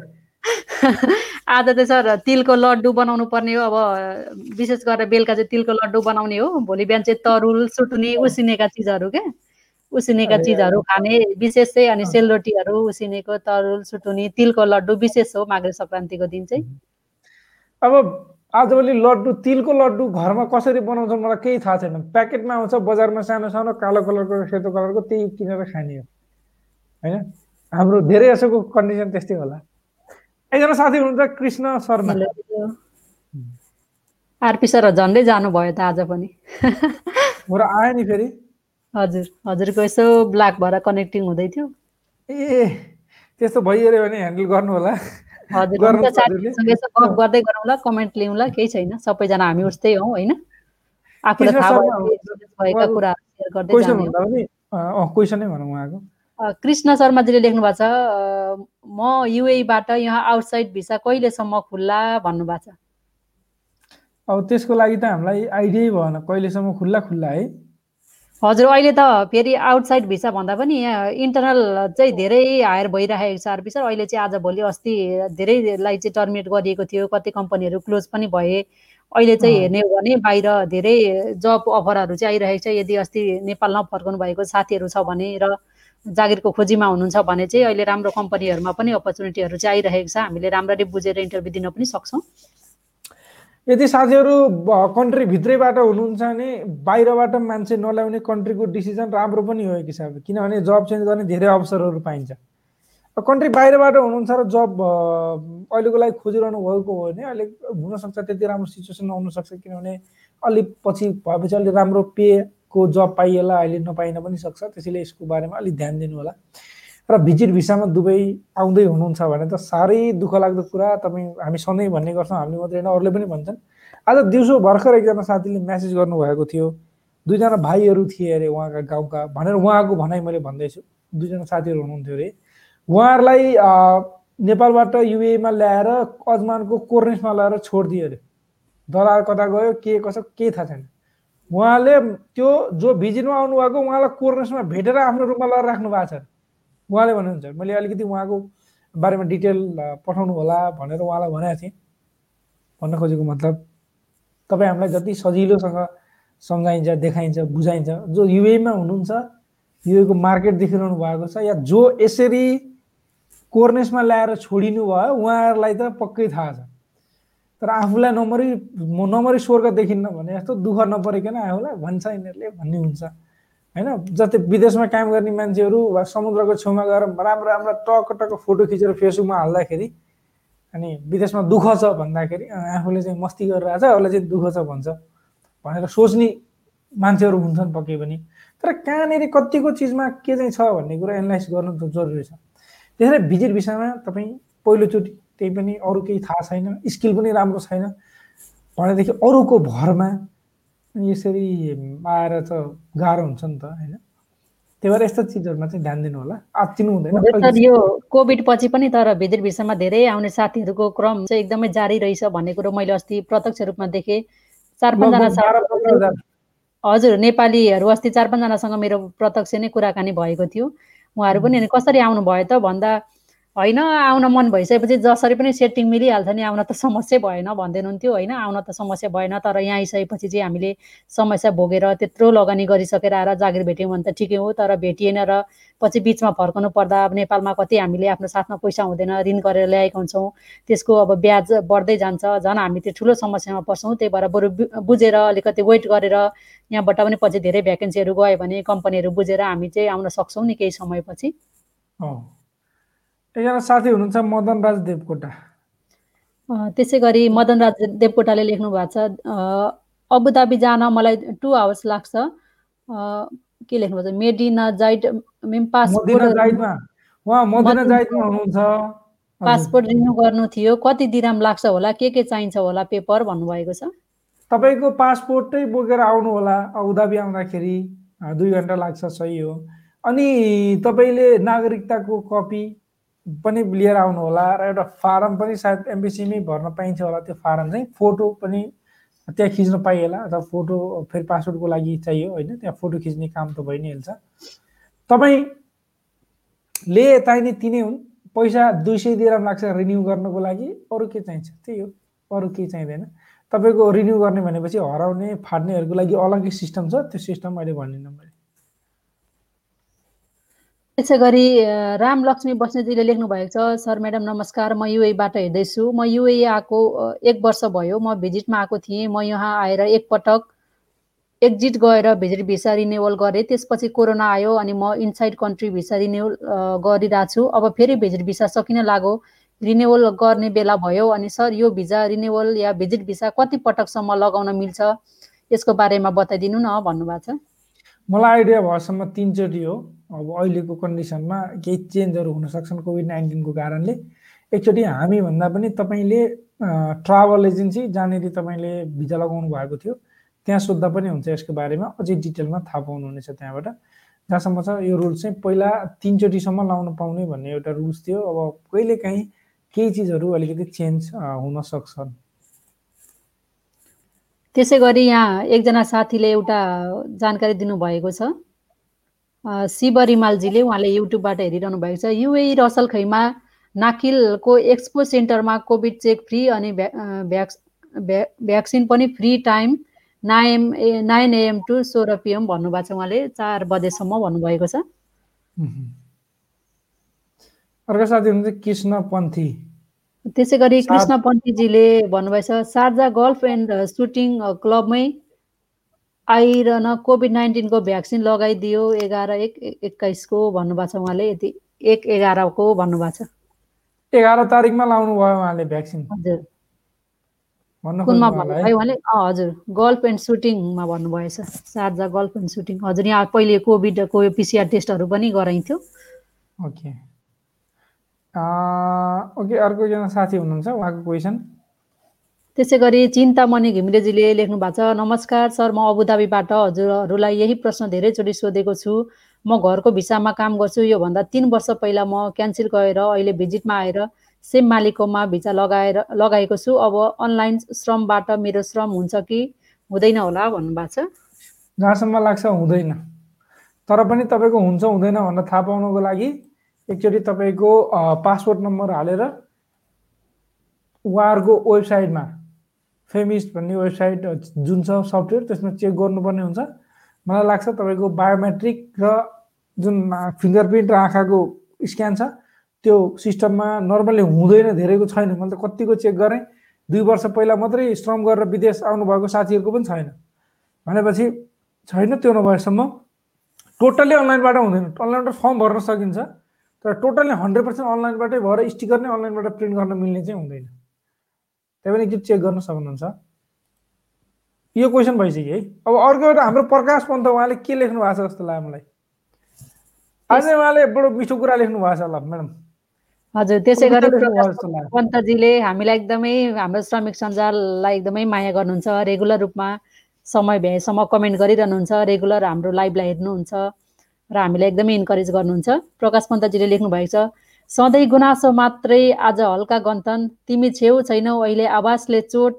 B: आज चाहिँ सर तिलको लड्डु बनाउनु पर्ने हो। अब विशेष गरेर बेलुका चाहिँ तिलको लड्डु बनाउने हो। भोलि बिहान चाहिँ तरुल सुटुनी उसिनेका चिजहरू क्या उसिनेका चिजहरू खाने विशेष चाहिँ अनि सेलरोटीहरू उसिनेको तरुल सुटुनी तिलको लड्डु विशेष हो माघे सङ्क्रान्तिको दिन चाहिँ।
A: अब आजभोलि लड्डु तिलको लड्डु घरमा कसरी बनाउँछ मलाई केही थाहा छैन। प्याकेटमा आउँछ बजारमा सानो सानो कालो कलरको सेतो कलरको त्यही किनेर खाने हो। होइन? हाम्रो धेरै जसोको कन्डिसन त्यस्तै होला। एकजना साथी हुनुहुन्छ कृष्ण शर्मा।
B: आरपी सर झन्डै जानुभयो त आज पनि।
A: आयो नि फेरि।
B: हजुर हजुरको यसो ब्ल्याक भएर कनेक्टिङ हुँदै थियो।
A: ए त्यस्तो भइहाल्यो भने ह्यान्डल गर्नु होला
B: गफ गर्दै गरौँला कमेन्ट लिउँला केही छैन सबैजना हामी उस्तै हौ होइन? आफूलाई थाहा कुराहरू
A: सेयर गर्दै
B: कृष्ण शर्माजीले लेख्नु भएको छ म युएबाट यहाँ आउटसाइड भिसा कहिलेसम्म खुल्ला भन्नुभएको छ?
A: अब त्यसको लागि त हामीलाई आइडियै भएन कहिलेसम्म खुल्ला खुल्ला है।
B: हजुर अहिले त फेरि आउटसाइड भिसा भन्दा पनि यहाँ इन्टरनल चाहिँ धेरै हायर भइरहेको छ आरपी सर। अहिले चाहिँ आज भोलि अस्ति धेरैलाई चाहिँ टर्मिनेट गरिएको थियो। कति कम्पनीहरू क्लोज पनि भए। अहिले चाहिँ हेर्ने हो भने बाहिर धेरै जब अफरहरू चाहिँ आइरहेको छ। यदि अस्ति नेपाल नफर्काउनु भएको साथीहरू छ भने र जागिरको खोजीमा हुनुहुन्छ भने चाहिँ अहिले राम्रो कम्पनीहरूमा पनि अपर्च्युनिटीहरू चाहिँ आइरहेको छ। हामीले राम्ररी बुझेर इन्टरभ्यू दिन पनि सक्छौँ।
A: यदि साथीहरू कन्ट्री भित्रैबाट हुनुहुन्छ भने बाहिरबाट मान्छे नल्याउने कन्ट्रीको डिसिजन राम्रो पनि हो एक हिसाबले। किनभने जब चेन्ज गर्ने धेरै अवसरहरू पाइन्छ। कन्ट्री बाहिरबाट हुनुहुन्छ र जब अहिलेको लागि खोजिरहनु भएको हो भने अहिले हुनसक्छ त्यति राम्रो सिचुएसन आउनसक्छ किनभने अलिक पछि भएपछि अलिक राम्रो पे को जब पाइएला अहिले नपाइन पनि सक्छ। त्यसैले यसको बारेमा अलिक ध्यान दिनु होला र भिजिट भिसामा दुबई आउँदै हुनुहुन्छ भने त साह्रै दुःख लाग्दो कुरा। तपाईँ हामी सधैँ भन्ने गर्छौँ हामीले मात्रै होइन अरूले पनि भन्छन्। आज दिउँसो भर्खर एकजना साथीले म्यासेज गर्नुभएको थियो। दुईजना भाइहरू थिए अरे उहाँका गाउँका भनेर उहाँको भनाइ मैले भन्दैछु। दुईजना साथीहरू हुनुहुन्थ्यो अरे। उहाँहरूलाई नेपालबाट युएमा ल्याएर अजमानको कोर्नेसमा ल्याएर छोडिदियो अरे। दलाल कता गयो के कसो केही थाहा छैन। उहाँले त्यो जो भिजिटमा आउनुभएको उहाँलाई कोर्नेसमा भेटेर आफ्नो रुममा लगाएर राख्नु भएको छ उहाँले भन्नुहुन्छ मैले अलिकति उहाँको बारेमा डिटेल पठाउनु होला भनेर उहाँलाई भनेको थिएँ। भन्न खोजेको मतलब तपाईँ हामीलाई जति सजिलोसँग सम्झाइन्छ देखाइन्छ बुझाइन्छ जो युएमा हुनुहुन्छ युएको मार्केट देखिरहनु भएको छ या जो यसरी कोर्नेसमा ल्याएर छोडिनु भयो उहाँहरूलाई त पक्कै थाहा छ। तर आफूलाई नम्बरी नम्बरी स्वर्ग देखिन्न भने जस्तो दुःख नपरेकन आफूलाई भन्छ यिनीहरूले भन्ने हुन्छ। होइन जस्तै विदेशमा काम गर्ने मान्छेहरू वा समुद्रको छेउमा गएर राम्रो राम्रो टक टक फोटो खिचेर फेसबुकमा हाल्दाखेरि अनि विदेशमा दुःख छ भन्दाखेरि आफूले चाहिँ मस्ती गरिरहेछ उसलाई चाहिँ दुःख छ भन्छ भनेर सोच्ने मान्छेहरू हुन्छन् पक्कै पनि। तर कहाँनिर कतिको चिजमा के चाहिँ छ भन्ने कुरा एनालाइज गर्नु त जरुरी छ। त्यसरी भिजिट विषयमा तपाईँ पहिलोचोटि त्यही पनि अरू केही थाहा छैन स्किल पनि राम्रो छैन। भनेदेखि अरूको भरमा यसरी आएर त गाह्रो हुन्छ नि त होइन? त्यही भएर यस्तो चिजहरूमा चाहिँ ध्यान दिनु होला। आत्तिनु हुँदैन
B: यो कोभिड पछि पनि तर भिजिट भिसामा धेरै आउने साथीहरूको क्रम चाहिँ एकदमै जारी रहेछ भन्ने कुरो मैले अस्ति प्रत्यक्ष रूपमा देखेँ। चार पाँचजना हजुर। नेपालीहरू अस्ति चार पाँचजनासँग मेरो प्रत्यक्ष नै कुराकानी भएको थियो। उहाँहरू पनि कसरी आउनु भयो त भन्दा होइन आउन मन भइसकेपछि जसरी पनि सेटिङ मिलिहाल्छ नि आउन त समस्या भएन हुनुहुन्थ्यो होइन? आउन त समस्या भएन तर यहाँ आइसकेपछि चाहिँ हामीले समस्या भोगेर त्यत्रो लगानी गरिसकेर आएर जागिर भेट्यौँ भने त ठिकै हो तर भेटिएन र पछि बिचमा फर्कनु पर्दा अब नेपालमा कति हामीले आफ्नो साथमा पैसा हुँदैन ऋण गरेर ल्याएका हुन्छौँ त्यसको अब ब्याज बढ्दै जान्छ झन् हामी त्यो ठुलो समस्यामा पर्छौँ त्यही भएर बरु बुझेर अलिकति वेट गरेर यहाँबाट पनि पछि धेरै भ्याकेन्सीहरू गयो भने कम्पनीहरू बुझेर हामी चाहिँ आउन सक्छौँ नि केही समयपछि।
A: एकजना साथी हुनुहुन्छ मदन राज देवकोटा।
B: त्यसै गरी मदन राज देवकोटाले लेख्नु भएको छ अबुधाबी जान मलाई टु आवर्स लाग्छ। के लेख्नु भएको छ? मेडिना जाइड पासपोर्ट रिन्यू गर्नु थियो। कति दिराम लाग्छ होला? के के चाहिन्छ होला? पेपर भन्नुभएको छ।
A: तपाईँको पासपोर्टै बोकेर आउनु होला। अबुधाबी आउँदाखेरि दुई घन्टा लाग्छ सही हो। अनि तपाईँले नागरिकताको कपी पनि लिएर आउनु होला र एउटा फारम पनि सायद एमबिसीमै भर्न पाइन्छ होला त्यो फारम चाहिँ। फोटो पनि त्यहाँ खिच्न पाइएला अथवा फोटो फेरि पासपोर्टको लागि चाहियो होइन त्यहाँ फोटो खिच्ने काम त भइ नै हाल्छ तपाईँले चाहिने तिनै हुन् पैसा दुई सय दिएर लाग्छ रिन्यू गर्नको लागि अरू के चाहिन्छ? त्यही हो अरू केही चाहिँदैन। तपाईँको रिन्यू गर्ने भनेपछि हराउने फाट्नेहरूको लागि अलग्गै सिस्टम छ त्यो सिस्टम अहिले भनिनँ मैले।
B: त्यसै गरी राम लक्ष्मी बस्नेजीले लेख्नु भएको छ सर म्याडम नमस्कार म युएबाट हेर्दैछु म युए आएको एक वर्ष भयो। म भिजिटमा आएको थिएँ। म यहाँ आएर एकपटक एक्जिट गएर भिजिट भिसा रिन्युवल गरेँ। त्यसपछि कोरोना आयो अनि म इनसाइड कन्ट्री भिसा रिन्युवल गरिरहेको छु। अब फेरि भिजिट भिसा सकिन लाग्यो रिन्युवल गर्ने बेला भयो अनि सर यो भिजा रिन्युवल या भिजिट भिसा कति पटकसम्म लगाउन मिल्छ? यसको बारेमा बताइदिनु न भन्नुभएको छ।
A: मलाई आइडिया भएसम्म तिनचोटि हो। अब अहिलेको कन्डिसनमा केही चेन्जहरू हुन सक्छन् कोभिड नाइन्टिनको कारणले। एकचोटि हामीभन्दा पनि तपाईँले ट्राभल एजेन्सी जहाँनिर तपाईँले भिजा लगाउनु भएको थियो त्यहाँ सोद्धा पनि हुन्छ यसको बारेमा। अझै डिटेलमा थाहा पाउनुहुनेछ त्यहाँबाट। जहाँसम्म छ यो रुल्स चाहिँ पहिला तिनचोटिसम्म लाउनु पाउने भन्ने एउटा रुल्स थियो। अब कहिलेकाहीँ केही चिजहरू अलिकति चेन्ज हुन सक्छन्
B: त्यसै गरी यहाँ एकजना साथीले एउटा जानकारी दिनुभएको छ। शिव रिमालजीले उहाँले युट्युबबाट हेरिरहनु भएको छ। युए रसल खैमा नाकिलको एक्सपो सेन्टरमा कोभिड चेक फ्री अनि भ्याक्सिन पनि free time nine nine AM to सोह्र पिएम भन्नुभएको छ उहाँले। चार बजेसम्म भन्नुभएको छ।
A: अर्को साथी हुनुहुन्छ कृष्ण पन्थी
B: त्यसै गरी कृष्ण पन्थीजीले भन्नुभएछ सार्जा गल्फ एन्ड सुटिङ क्लबमै आइरहन कोभिड नाइन्टिनको भ्याक्सिन लगाइदियो एघार एक एक्काइसको भन्नुभएको छ उहाँले यति एक एघारको भन्नुभएको छ।
A: एघार तारिकमा लाउनु भयो उहाँले भ्याक्सिन
B: हजुर। कुनमा भन्नुभयो भने अँ, हजुर। गल्फ एन्ड सुटिङमा भन्नुभएछ। शारजा गल्फ एन्ड सुटिङ हजुर यहाँ पहिले कोभिडको पिसिआर टेस्टहरू पनि गराइन्थ्यो।
A: ओके ओके अर्को एकजना साथी हुनुहुन्छ उहाँको क्वेसन
B: त्यसै गरी चिन्तामणि घिमिरेजीले लेख्नु भएको छ नमस्कार सर म अबुधाबीबाट हजुरहरूलाई यही प्रश्न धेरैचोटि सोधेको छु म घरको भिसामा काम गर्छु योभन्दा तिन वर्ष पहिला म क्यान्सिल गएर अहिले भिजिटमा आएर सेम मालिककोमा भिसा लगाएर लगाएको छु अब अनलाइन श्रमबाट मेरो श्रम हुन्छ कि हुँदैन होला भन्नुभएको छ
A: जहाँसम्म लाग्छ हुँदैन तर पनि तपाईँको हुन्छ हुँदैन भनेर थाहा पाउनको लागि एकचोटि तपाईँको पासपोर्ट नम्बर हालेर उहाँहरूको वेबसाइटमा फेमिस्ट भन्ने वेबसाइट जुन छ सफ्टवेयर त्यसमा चेक गर्नुपर्ने हुन्छ। मलाई लाग्छ तपाईँको बायोमेट्रिक र जुन फिङ्गरप्रिन्ट र आँखाको स्क्यान छ त्यो सिस्टममा नर्मली हुँदैन धेरैको छैन। मैले त कतिको चेक गरेँ। दुई वर्ष पहिला मात्रै श्रम गरेर विदेश आउनुभएको साथीहरूको पनि छैन। भनेपछि छैन त्यो नभएसम्म टोटल्ली अनलाइनबाट हुँदैन। अनलाइनबाट फर्म भर्न सकिन्छ। तर टोटल्ली हन्ड्रेड पर्सेन्ट अनलाइनबाटै भएर स्टिकर नै अनलाइनबाट प्रिन्ट गर्न मिल्ने चाहिँ हुँदैन। त्यही पनि एकचोटि चेक गर्न सक्नुहुन्छ। यो क्वेसन भइसक्यो है। अब अर्को एउटा हाम्रो प्रकाश पन्त उहाँले के लेख्नु भएको छ जस्तो लाग्यो मलाई। आज उहाँले बडो मिठो कुरा लेख्नु भएको छ ल म्याडम।
B: हजुर त्यसै गरी पन्तजीले हामीलाई एकदमै हाम्रो श्रमिक सञ्जाललाई एकदमै माया गर्नुहुन्छ। रेगुलर रूपमा समय भ्याएसम्म कमेन्ट गरिरहनुहुन्छ। रेगुलर हाम्रो लाइभलाई हेर्नुहुन्छ। र हामीलाई एकदमै इन्करेज गर्नुहुन्छ। प्रकाश पन्तजीले लेख्नु भएको छ सधैँ गुनासो मात्रै आज हल्का गन्थन तिमी छेउ छैनौ अहिले आवासले चोट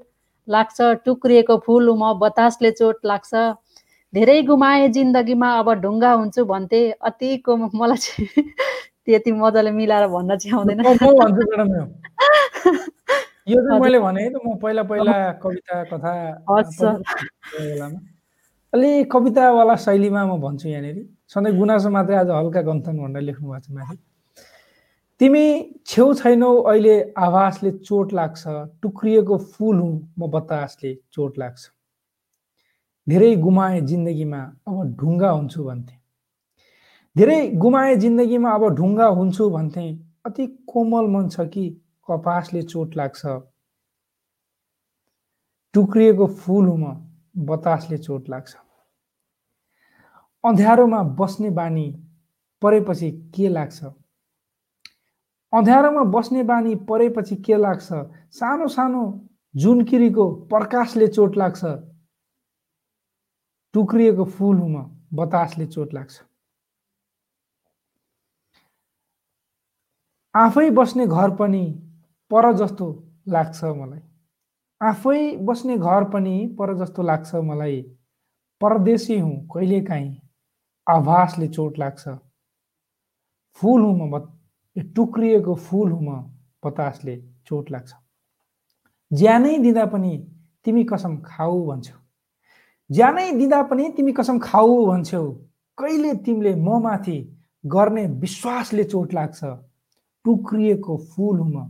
B: लाग्छ टुक्रिएको फुल उम बतासले चोट लाग्छ। धेरै गुमाए जिन्दगीमा अब ढुङ्गा हुन्छु भन्थे अतिको मलाई चाहिँ त्यति मजाले मिलाएर भन्न चाहिँ आउँदैन।
A: यो। चाहिँ। मैले भने है त म पहिला पहिला कविता कथा अलि कवितावाला शैलीमा म भन्छु यहाँनिर। सधैँ गुनासो मात्रै आज हल्का गन्थन भनेर लेख्नु भएको छ माथि। तिमी छेउ छैनौ अहिले आवासले चोट लाग्छ टुक्रिएको फुल हुँ म बतासले चोट लाग्छ। धेरै गुमाए जिन्दगीमा अब ढुङ्गा हुन्छु भन्थे। धेरै गुमाए जिन्दगीमा अब ढुङ्गा हुन्छु भन्थे। अति कोमल मन छ कि कपासले चोट लाग्छ। टुक्रिएको फुल हुँ म बतासले चोट लाग्छ। अँध्यारोमा बस्ने बानी परेपछि के लाग्छ? अँध्यारोमा बस्ने बानी परेपछि के लाग्छ? सानो सानो जुनकिरीको प्रकाशले चोट लाग्छ। टुक्रिएको फुल हुँ म बतासले चोट लाग्छ। आफै बस्ने घर पनि पर जस्तो लाग्छ मलाई। आफै बस्ने घर पनि पर जस्तो लाग्छ मलाई। परदेशी हुँ कहिलेकाहीँ आभासले चोट लाग्छ। फुल हुँ म टुक्रिएको फुल हुँ म बतासले चोट लाग्छ। ज्यानै दिँदा पनि तिमी कसम खाऊ भन्छौ। ज्यानै दिँदा पनि तिमी कसम खाऊ भन्छौ। कहिले तिमीले म माथि गर्ने विश्वासले चोट लाग्छ। टुक्रिएको फुल हुँ म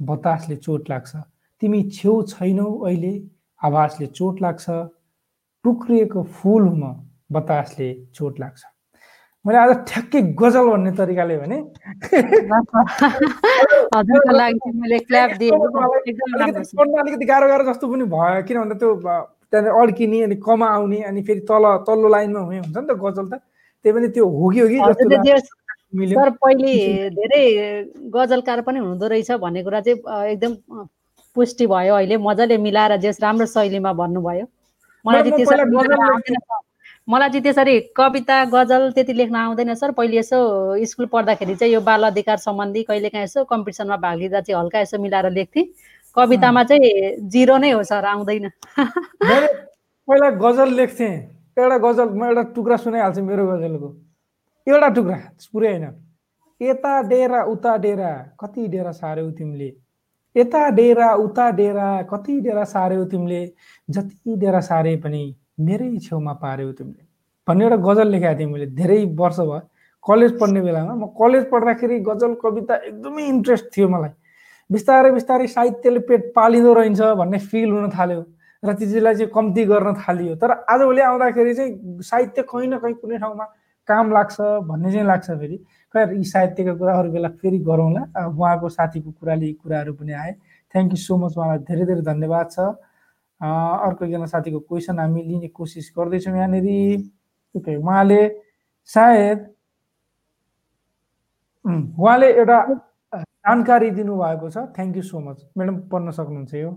A: बतासले चोट लाग्छ। तिमी छेउ छैनौ अहिले। आवाजले चोट लाग्छ। टुक्रिएको फुल हुँ म बतासले चोट लाग्छ। मैले आज ठ्याक्कै गजल भन्ने तरिकाले भने अलिकति गाह्रो गाह्रो जस्तो पनि भयो। किन भन्दा त्यो त्यहाँनिर अड्किने अनि कमा आउने अनि फेरि तल तल्लो लाइनमा हुने हुन्छ नि त गजल त। त्यही पनि त्यो
B: हजुरले जे
A: लाग्यो, मिल्यो।
B: सर पहिले धेरै गजलकार पनि हुँदो रहेछ भन्ने कुरा चाहिँ एकदम पुष्टि भयो अहिले मजाले मिलाएर जस राम्रो शैलीमा भन्नुभयो। मलाई चाहिँ त्यसरी। मलाई चाहिँ त्यसरी कविता गजल त्यति लेख्न आउँदैन सर। पहिले यसो स्कुल पढ्दाखेरि चाहिँ यो बाल अधिकार सम्बन्धी कहिलेकाहीँ यसो कम्पिटिसनमा भाग लिँदा चाहिँ हल्का यसो मिलाएर लेख्थेँ। कवितामा चाहिँ जिरो नै हो सर आउँदैन।
A: पहिला गजल लेख्थेँ। एउटा गजल म एउटा टुक्रा सुनाइहाल्छु मेरो गजलको। एउटा टुक्रा पुरै होइन। यता डेरा उता डेरा कति डेरा सार्यौ तिमीले? यता डेरा उता डेरा कति डेरा सार्यौ तिमीले जति डेरा सारे पनि मेरै छेउमा पार्यौ तिमीले भन्ने एउटा गजल लेखेको थिएँ मैले धेरै वर्ष भयो कलेज पढ्ने बेलामा म कलेज पढ्दाखेरि गजल कविता एकदमै इन्ट्रेस्ट थियो मलाई बिस्तारै बिस्तारै साहित्यले पेट पालिँदो रहेछ भन्ने फिल हुन थाल्यो र चिजलाई चाहिँ कम्ती गर्न थालियो तर आजभोलि आउँदाखेरि चाहिँ साहित्य कहीँ न कहीँ कुनै ठाउँमा काम लाग्छ भन्ने चाहिँ लाग्छ फेरि खैर यी साहित्यका कुरा अरू बेला फेरि गरौँला उहाँको साथीको कुराले यी कुराहरू पनि आए। थ्याङ्क यू सो मच उहाँलाई धेरै धेरै धन्यवाद छ। अर्को एकजना साथीको क्वेसन हामी लिने कोसिस गर्दैछौँ यहाँनिर। ओके उहाँले सायद उहाँले एउटा जानकारी दिनुभएको छ। Thank you so much madam पढ्न सक्नुहुन्छ यो?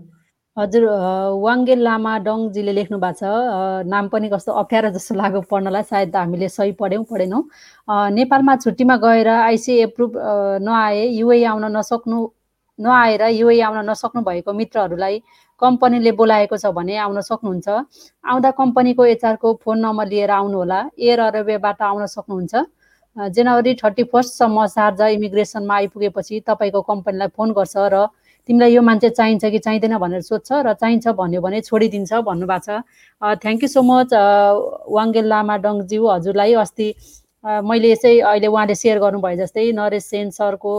B: हजुर वाङ्गे लामा डङजीले लेख्नु भएको छ। नाम पनि कस्तो अप्ठ्यारो जस्तो लाग्यो पढ्नलाई। सायद हामीले सही पढ्यौँ पढेनौँ। नेपालमा छुट्टीमा गएर आइसी एप्रुभ नआए युए आउन नसक्नु नआएर युए आउन नसक्नु भएको मित्रहरूलाई कम्पनीले बोलाएको छ भने आउन सक्नुहुन्छ। आउँदा कम्पनीको एचआरको फोन नम्बर लिएर आउनुहोला। एयर अरेबियाबाट आउन सक्नुहुन्छ। जनवरी थर्टी फर्स्टसम्म सार्जा इमिग्रेसनमा आइपुगेपछि तपाईँको कम्पनीलाई फोन गर्छ र तिमीलाई यो मान्छे चाहिन्छ कि चाहिँदैन भनेर सोध्छ र चाहिन्छ भन्यो भने छोडिदिन्छ भन्नुभएको छ। Thank you so much Wangel Lama डङज्यू हजुरलाई अस्ति मैले यसै अहिले उहाँले सेयर गर्नुभयो जस्तै नरेश सेन सरको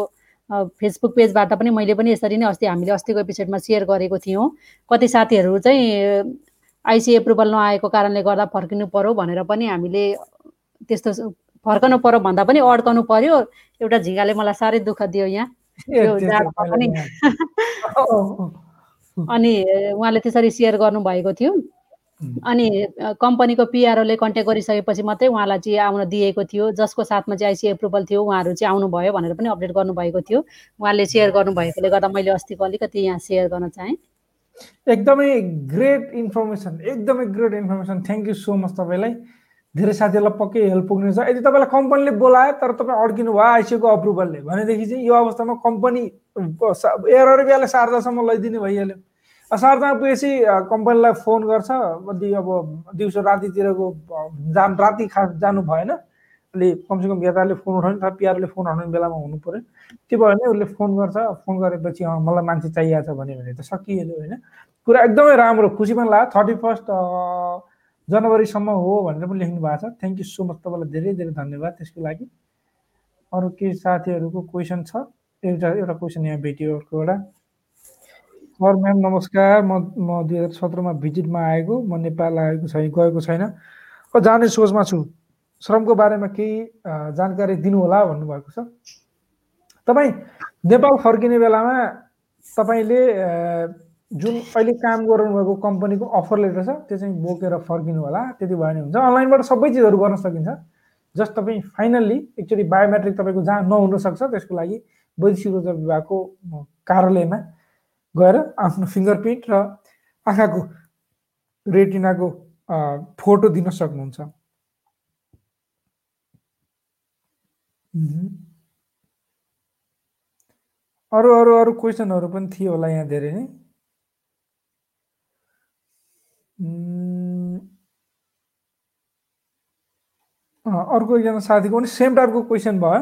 B: फेसबुक पेजबाट पनि मैले पनि यसरी नै अस्ति हामीले अस्तिको एपिसोडमा सेयर गरेको थियौँ। कति साथीहरू चाहिँ आइसी एप्रुभल नआएको कारणले गर्दा फर्किनु पर्यो भनेर पनि हामीले त्यस्तो फर्कनु पर्यो भन्दा पनि अड्काउनु पर्यो। एउटा झिँगाले मलाई साह्रै दुःख दियो यहाँ। पनि अनि उहाँले त्यसरी सेयर गर्नुभएको थियो। अनि कम्पनीको पिआरओले कन्ट्याक्ट गरिसकेपछि मात्रै उहाँलाई चाहिँ आउन दिएको थियो। जसको साथमा चाहिँ आइसी एप्रुभल थियो उहाँहरू चाहिँ आउनुभयो भनेर पनि अपडेट गर्नुभएको थियो। उहाँले सेयर गर्नुभएकोले गर्दा मैले अस्तिको अलिकति यहाँ सेयर गर्न चाहेँ।
A: एकदमै ग्रेट इन्फर्मेसन एकदमै great information. Thank you so much तपाईँलाई। धेरै साथीहरूलाई पक्कै हेल्प पुग्नेछ यदि तपाईँलाई कम्पनीले बोलायो तर तपाईँ अड्किनु भयो आइसिएको अप्रुभलले भनेदेखि चाहिँ यो अवस्थामा कम्पनी एयर अरेबियाले शारदासम्म लैदिने भइहाल्यो। शारदामा पुगेपछि कम्पनीलाई फोन गर्छ अलि अब दिउँसो रातितिरको जान राति खास जानु भएन। अलि कमसेकम यताले फोन उठाउने अथवा पिआरले फोन उठाउने बेलामा हुनु पऱ्यो त्यो भयो भने उसले फोन गर्छ फोन गरेपछि मलाई मान्छे चाहिएको छ भन्यो भने त सकिहाल्यो होइन। कुरा एकदमै राम्रो खुसी पनि लाग्यो। थर्टी फर्स्ट जनवरीसम्म हो भनेर पनि लेख्नु भएको छ। थ्याङ्क यू सो मच तपाईँलाई धेरै धेरै धन्यवाद त्यसको लागि। अरू केही साथीहरूको क्वेसन छ? एउटा एउटा क्वेसन यहाँ भेटियो अर्को एउटा सर म्याम नमस्कार। म म दुई हजार सत्रमा भिजिटमा आएको। म नेपाल आएको छैन गएको छैन। जाने सोचमा छु। श्रमको बारेमा केही जानकारी दिनुहोला भन्नुभएको छ। तपाईँ नेपाल फर्किने बेलामा तपाईँले जुन अहिले काम गराउनु कम्पनीको अफर लेटर छ त्यो चाहिँ बोकेर फर्किनु होला त्यति भयो भने हुन्छ। अनलाइनबाट सबै चिजहरू गर्न सकिन्छ। जस्ट तपाईँ फाइनल्ली एकचोटि बायोमेट्रिक तपाईँको जहाँ नहुनसक्छ त्यसको लागि वैदेशिक रोजगार विभागको कार्यालयमा गएर आफ्नो फिङ्गर प्रिन्ट र आँखाको रेटिनाको फोटो दिन सक्नुहुन्छ। अरू अरू अरू क्वेसनहरू पनि थियो होला यहाँ धेरै नै। अर्को एकजना साथीको पनि सेम टाइपको क्वेसन भयो।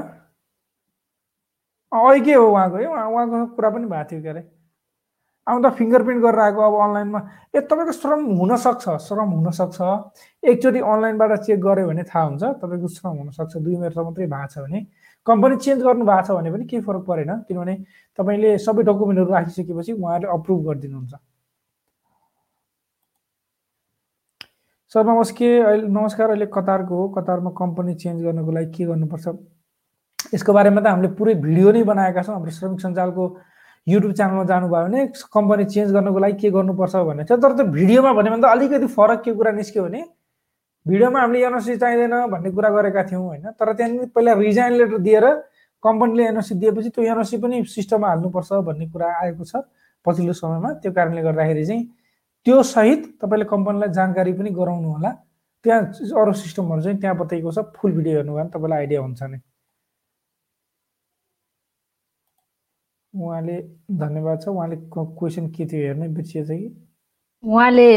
A: अहिले के हो उहाँको? है उहाँको कुरा पनि भएको थियो के अरे आउँदा फिङ्गर प्रिन्ट गरेर आएको अब अनलाइनमा ए तपाईँको श्रम हुनसक्छ श्रम हुनसक्छ। एकचोटि अनलाइनबाट चेक गऱ्यो भने थाहा हुन्छ तपाईँको श्रम हुनसक्छ। दुई मिनट मात्रै भएको छ भने। कम्पनी चेन्ज गर्नु भएको छ भने पनि केही फरक परेन। किनभने तपाईँले सबै डकुमेन्टहरू राखिसकेपछि उहाँहरूले अप्रुभ गरिदिनुहुन्छ। सर नमस्ते अहिले नमस्कार अहिले कतारको हो। कतारमा कम्पनी चेन्ज गर्नको लागि के गर्नुपर्छ? यसको बारेमा त हामीले पुरै भिडियो नै बनाएका छौँ। हाम्रो श्रमिक सञ्जालको युट्युब च्यानलमा जानुभयो भने कम्पनी चेन्ज गर्नको लागि के गर्नुपर्छ भन्ने छ। तर त्यो भिडियोमा भन्यो भने त अलिकति फरक के कुरा निस्क्यो भने भिडियोमा हामीले एनओसी चाहिँदैन भन्ने कुरा गरेका थियौँ होइन। तर त्यहाँनिर पहिला रिजाइन लेटर दिएर कम्पनीले एनओसी दिएपछि त्यो एनओसी पनि सिस्टममा हाल्नुपर्छ भन्ने कुरा आएको छ। पछिल्लो समयमा। त्यो कारणले गर्दाखेरि चाहिँ त्यो सहित तपाईँले कम्पनीलाई जानकारी पनि गराउनु होला। त्यहाँ अरू सिस्टमहरू चाहिँ त्यहाँ बताइएको छ। फुल भिडियो हेर्नु भयो भने तपाईँलाई आइडिया हुन्छ नि। उहाँले धन्यवाद छ। उहाँले क्वेसन के थियो हेर्ने बिर्सिएछ कि
B: उहाँले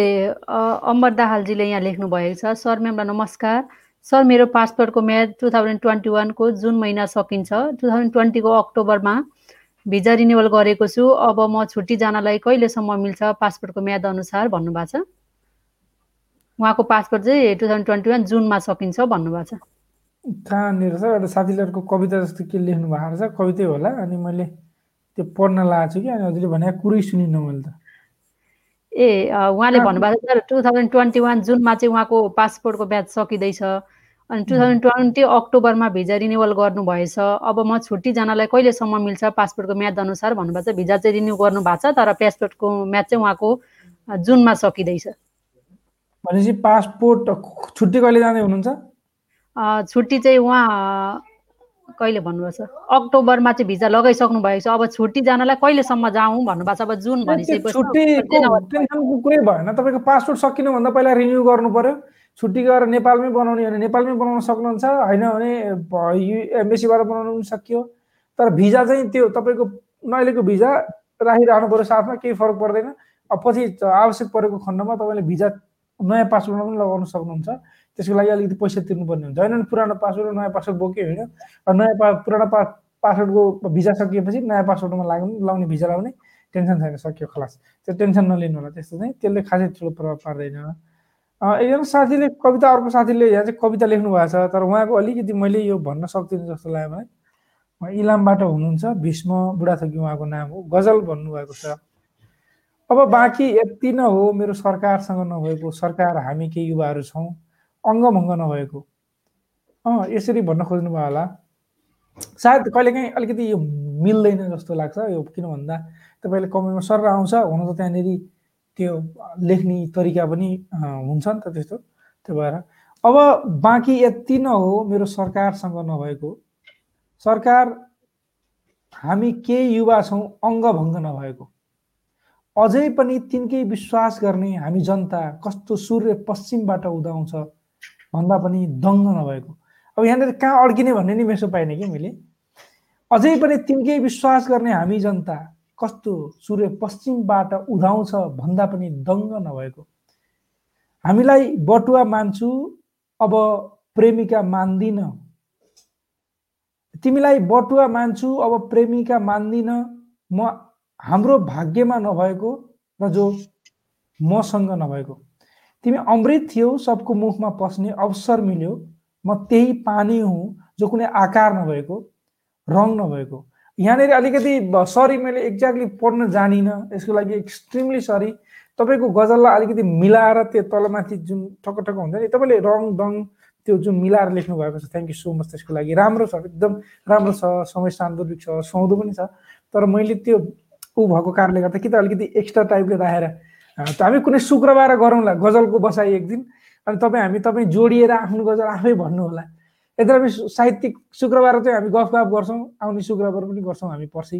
B: अमर दाहालजीले यहाँ लेख्नु भएको छ। सर म्यामलाई नमस्कार। सर मेरो पासपोर्टको म्याद टु थाउजन्ड ट्वेन्टी वानको जुन महिना सकिन्छ टु थाउजन्ड ट्वेन्टीको अक्टोबरमा भिजा रिन्युवल गरेको छु। अब म छुट्टी जानलाई कहिलेसम्म मिल्छ पासपोर्टको म्याद अनुसार भन्नुभएको छ। उहाँको पासपोर्ट चाहिँ टु थाउजन्ड ट्वेन्टी वान जुनमा सकिन्छ भन्नुभएको छ।
A: कहाँनिर छ? एउटा साथीहरूको कविता जस्तो के लेख्नु भएको छ? कवितै होला। अनि मैले त्यो पढ्न लगाएको छु कि? अनि हजुरले भने कुरै सुनिनँ मैले त।
B: ए उहाँले भन्नुभएको छ टु थाउजन्ड ट्वेन्टी वान जुनमा चाहिँ उहाँको पासपोर्टको ब्याच सकिँदैछ। अनि टु थाउजन्ड ट्वेन्टी अक्टोबरमा भिजा रिन्युवल गर्नुभएछ। अब म छुट्टी जानलाई कहिलेसम्म मिल्छ? पासपोर्टको म्याद अनुसार भन्नुभएको छ। भिजा चाहिँ रिन्यू गर्नु भएको छ तर पासपोर्टको म्याद चाहिँ उहाँको जुनमा सकिँदैछ।
A: भनेपछि पासपोर्ट छुट्टी कहिले जाँदै हुनुहुन्छ?
B: छुट्टी चाहिँ उहाँ कहिले भन्नुभएको छ? अक्टोबरमा चाहिँ भिजा लगाइसक्नु भएको छ। अब छुट्टी जानलाई कहिलेसम्म जाउँ भन्नुभएको छ? अब जुन
A: भनिसकेपछि भएन। तपाईँको पासपोर्ट सकिनुभन्दा पहिला रिन्यू गर्नु पर्यो। छुट्टी गएर नेपालमै बनाउने भने नेपालमै बनाउन सक्नुहुन्छ होइन भने एम्बेसीबाट बनाउनु पनि सकियो। तर भिजा चाहिँ त्यो तपाईँको अहिलेको भिजा राखिरहनु पऱ्यो साथमा केही फरक पर्दैन। अब पछि आवश्यक परेको खण्डमा तपाईँले भिजा नयाँ पासपोर्टमा पनि लगाउन सक्नुहुन्छ। त्यसको लागि अलिकति पैसा तिर्नुपर्ने हुन्छ। होइन पुरानो पासवर्ड र नयाँ पासवर्ड बोक्यो होइन। नयाँ पा पुरानो पा पासवर्डको भिजा सकिएपछि नयाँ पासवर्डमा लाग्ने लाउने भिजा लाउने टेन्सन छैन सकियो खलास। त्यो टेन्सन नलिनु होला त्यस्तो चाहिँ त्यसले खासै ठुलो प्रभाव पार्दैन। एकजना साथीले कविता अर्को साथीले यहाँ चाहिँ कविता लेख्नु भएको छ तर उहाँको अलिकति मैले यो भन्न सक्दिनँ जस्तो लाग्यो मलाई। उहाँ इलामबाट हुनुहुन्छ भीष्म बुढाथोकी उहाँको नाम हो गजल भन्नुभएको छ। अब बाँकी यति न हो मेरो सरकारसँग नभएको सरकार हामी केही युवाहरू छौँ अङ्गभङ्ग नभएको। अँ यसरी भन्न खोज्नुभयो होला। सायद कहिलेकाहीँ अलिकति यो मिल्दैन जस्तो लाग्छ यो किन भन्दा तपाईँले कमेन्टमा सर आउँछ हुन त त्यहाँनिर त्यो लेख्ने तरिका पनि हुन्छ नि त त्यस्तो त्यो भएर। अब बाँकी यति न हो मेरो सरकारसँग नभएको। सरकार हामी केही युवा छौँ अङ्गभङ्ग नभएको। अझै पनि तिनकै विश्वास गर्ने हामी जनता कस्तो सूर्य पश्चिमबाट उदाउँछ भन्दा पनि दङ्ग नभएको। अब यहाँनिर कहाँ अड्किने भन्ने नि मेसो पाइनँ कि मैले? अझै पनि तिनकै विश्वास गर्ने हामी जनता कस्तो सूर्य पश्चिमबाट उधाउँछ भन्दा पनि दङ्ग नभएको। हामीलाई बटुवा मान्छु अब प्रेमिका मान्दिन। तिमीलाई बटुवा मान्छु अब प्रेमिका मान्दिन। म हाम्रो भाग्यमा नभएको र जो मसँग नभएको। तिमी अमृत थियौ सबको मुखमा पस्ने अवसर मिल्यो। म त्यही पानी हुँ जो कुनै आकार नभएको रङ नभएको। यहाँनिर अलिकति सरी मैले एक्ज्याक्टली पढ्न जानिनँ। यसको लागि एक्सट्रिमली सरी तपाईँको गजललाई अलिकति मिलाएर त्यो तलमाथि जुन ठक्क ठक्क हुन्छ नि तपाईँले रङ दङ त्यो जुन मिलाएर लेख्नु भएको छ थ्याङ्क यू सो मच त्यसको लागि। राम्रो छ एकदम राम्रो छ समय सान्दर्भिक छ सुहाउँदो पनि छ। तर मैले त्यो ऊ भएको कारणले गर्दा कि त अलिकति एक्स्ट्रा टाइपले राखेर हामी कुनै शुक्रबार गरौँला गजलको बसाइ एक दिन। अनि तपाईँ हामी तपाईँ जोडिएर आफ्नो गजल आफै भन्नु होला यता हामी साहित्यिक शुक्रबार चाहिँ हामी गफ गफ गर्छौँ आउने शुक्रबार पनि गर्छौँ हामी पर्सि।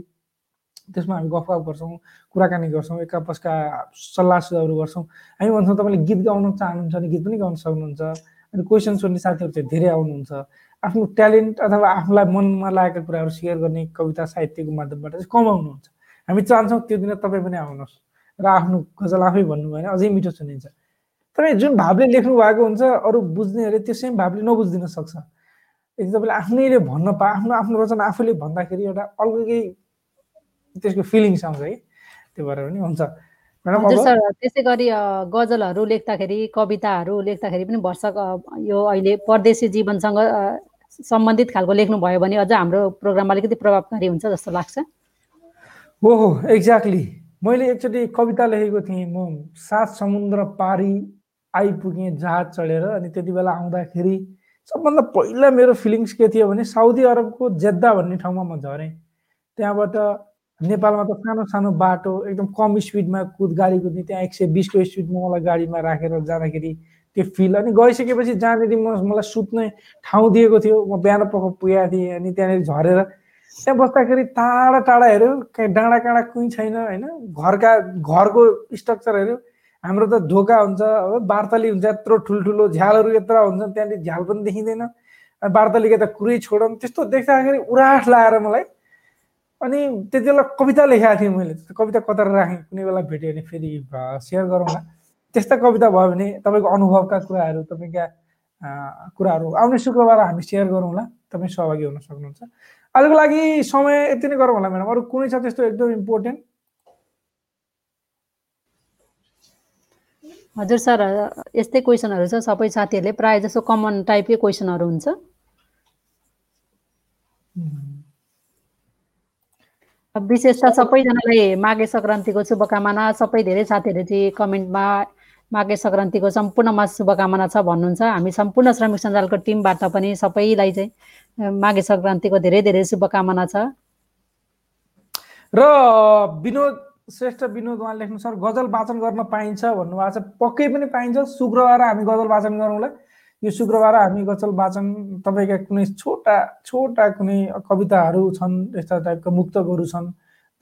A: त्यसमा हामी गफ गफ गर्छौँ कुराकानी गर्छौँ एक आपसका सल्लाह सुझावहरू गर्छौँ। हामी भन्छौँ तपाईँले गीत गाउन चाहनुहुन्छ भने गीत पनि गाउन सक्नुहुन्छ। अनि क्वेसन सोध्ने साथीहरू चाहिँ धेरै आउनुहुन्छ। आफ्नो ट्यालेन्ट अथवा आफूलाई मनमा लागेका कुराहरू सेयर गर्ने कविता साहित्यको माध्यमबाट चाहिँ कमाउनुहुन्छ। हामी चाहन्छौँ त्यो दिन तपाईँ पनि आउनुहोस्। र आफ्नो गजल आफै भन्नुभयो भने अझै मिठो सुनिन्छ। तपाईँ जुन भावले लेख्नु भएको हुन्छ अरू बुझ्नेहरूले त्यो सेम भावले नबुझिदिन सक्छ। यदि तपाईँले आफ्नैले भन्न पा आफ्नो आफ्नो रचना आफूले भन्दाखेरि एउटा अलगै त्यसको फिलिङ्स आउँछ है त्यो भएर पनि हुन्छ।
B: सर त्यसै गरी गजलहरू लेख्दाखेरि कविताहरू लेख्दाखेरि पनि भर्षक यो अहिले परदेशी जीवनसँग सम्बन्धित खालको लेख्नुभयो भने अझ हाम्रो प्रोग्राम अलिकति प्रभावकारी हुन्छ जस्तो लाग्छ।
A: हो हो एक्ज्याक्टली मैले एकचोटि कविता लेखेको थिएँ म सात समुद्र पारी आइपुगेँ जहाज चढेर अनि त्यति बेला आउँदाखेरि सबभन्दा पहिला मेरो फिलिङ्स के थियो भने साउदी अरबको जेद्दा भन्ने ठाउँमा म झरेँ। त्यहाँबाट नेपालमा त सानो सानो बाटो एकदम कम स्पिडमा कुद गाडी कुद्ने त्यहाँ एक सय बिसको स्पिडमा मलाई गाडीमा राखेर जाँदाखेरि त्यो फिल अनि गइसकेपछि जहाँनिर म मलाई सुत्ने ठाउँ दिएको थियो म बिहान पख पुगेको थिएँ अनि त्यहाँनिर झरेर त्यहाँ बस्दाखेरि टाढा टाढा हेऱ्यो कहीँ डाँडा काँडा कुहीँ छैन होइन? घरका घरको स्ट्रक्चर हेऱ्यो। हाम्रो त ढोका हुन्छ हो बार्तली हुन्छ यत्रो ठुल्ठुलो झ्यालहरू यत्रो हुन्छ त्यहाँनिर झ्याल पनि देखिँदैन। बार्तलीको त कुरै छोडौँ त्यस्तो देख्दाखेरि उरास लाएर मलाई। अनि त्यति बेला कविता लेखाएको थिएँ मैले कविता कता राखेँ कुनै बेला भेट्यो भने फेरि सेयर गरौँला त्यस्ता कविता भयो भने तपाईँको अनुभवका कुराहरू तपाईँका कुराहरू आउने शुक्रबार हामी सेयर गरौँला तपाईँ सहभागी हुन सक्नुहुन्छ। आजको लागि समय यति नै गरौँ होला म्याडम अरू कुनै छ त्यस्तो एकदम इम्पोर्टेन्ट
B: हजुर सर यस्तै क्वेसनहरू छ सबै साथीहरूले प्रायः जसो कमन टाइपकै क्वेसनहरू हुन्छ। विशेष त सबैजनालाई माघे सङ्क्रान्तिको शुभकामना सबै धेरै साथीहरूले चाहिँ कमेन्टमा माघे सङ्क्रान्तिको सम्पूर्णमा शुभकामना छ भन्नुहुन्छ। हामी सम्पूर्ण श्रमिक सञ्जालको टिमबाट पनि सबैलाई चाहिँ माघे सङ्क्रान्तिको धेरै धेरै शुभकामना छ।
A: र विनोद श्रेष्ठ विनोद उहाँ लेख्नु सर गजल वाचन गर्न पाइन्छ भन्नुभएको छ। पक्कै पनि पाइन्छ। शुक्रबार हामी गजल वाचन गरौँला। यो शुक्रबार हामी गजल वाचन तपाईँका कुनै छोटा छोटा कुनै कविताहरू छन् यस्ता टाइपका मुक्तकहरू छन्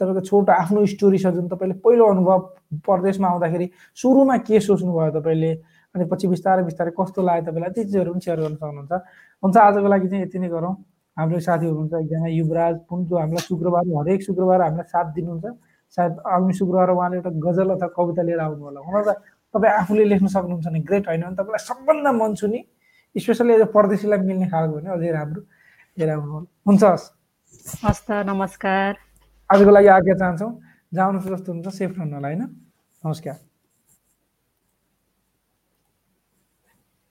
A: तपाईँको छोटो आफ्नो स्टोरी छ जुन तपाईँले पहिलो अनुभव परदेशमा आउँदाखेरि सुरुमा के सोच्नुभयो तपाईँले? अनि पछि बिस्तारै बिस्तारै कस्तो लाग्यो तपाईँलाई? ती चिजहरू पनि सेयर गर्न सक्नुहुन्छ। हुन्छ आजको लागि चाहिँ यति नै गरौँ। हाम्रो साथी हुनुहुन्छ एकजना युवराज पुन जो हामीलाई शुक्रबार हरेक शुक्रबार हामीलाई साथ दिनुहुन्छ। सायद आगामी शुक्रबार उहाँले एउटा गजल अथवा कविता लिएर आउनु होला। हुन त तपाईँ आफूले लेख्न सक्नुहुन्छ भने ग्रेट होइन भने तपाईँलाई सबभन्दा मन छु नि स्पेसली एज परदेशीलाई मिल्ने खालको भने अझै राम्रो लिएर आउनु होला। हुन्छ हस्।
B: हस् त नमस्कार।
A: आजको लागि आज्ञा चाहन्छौँ। जानुहोस् जस्तो हुन्छ सेफ रहनु होला होइन? नमस्कार।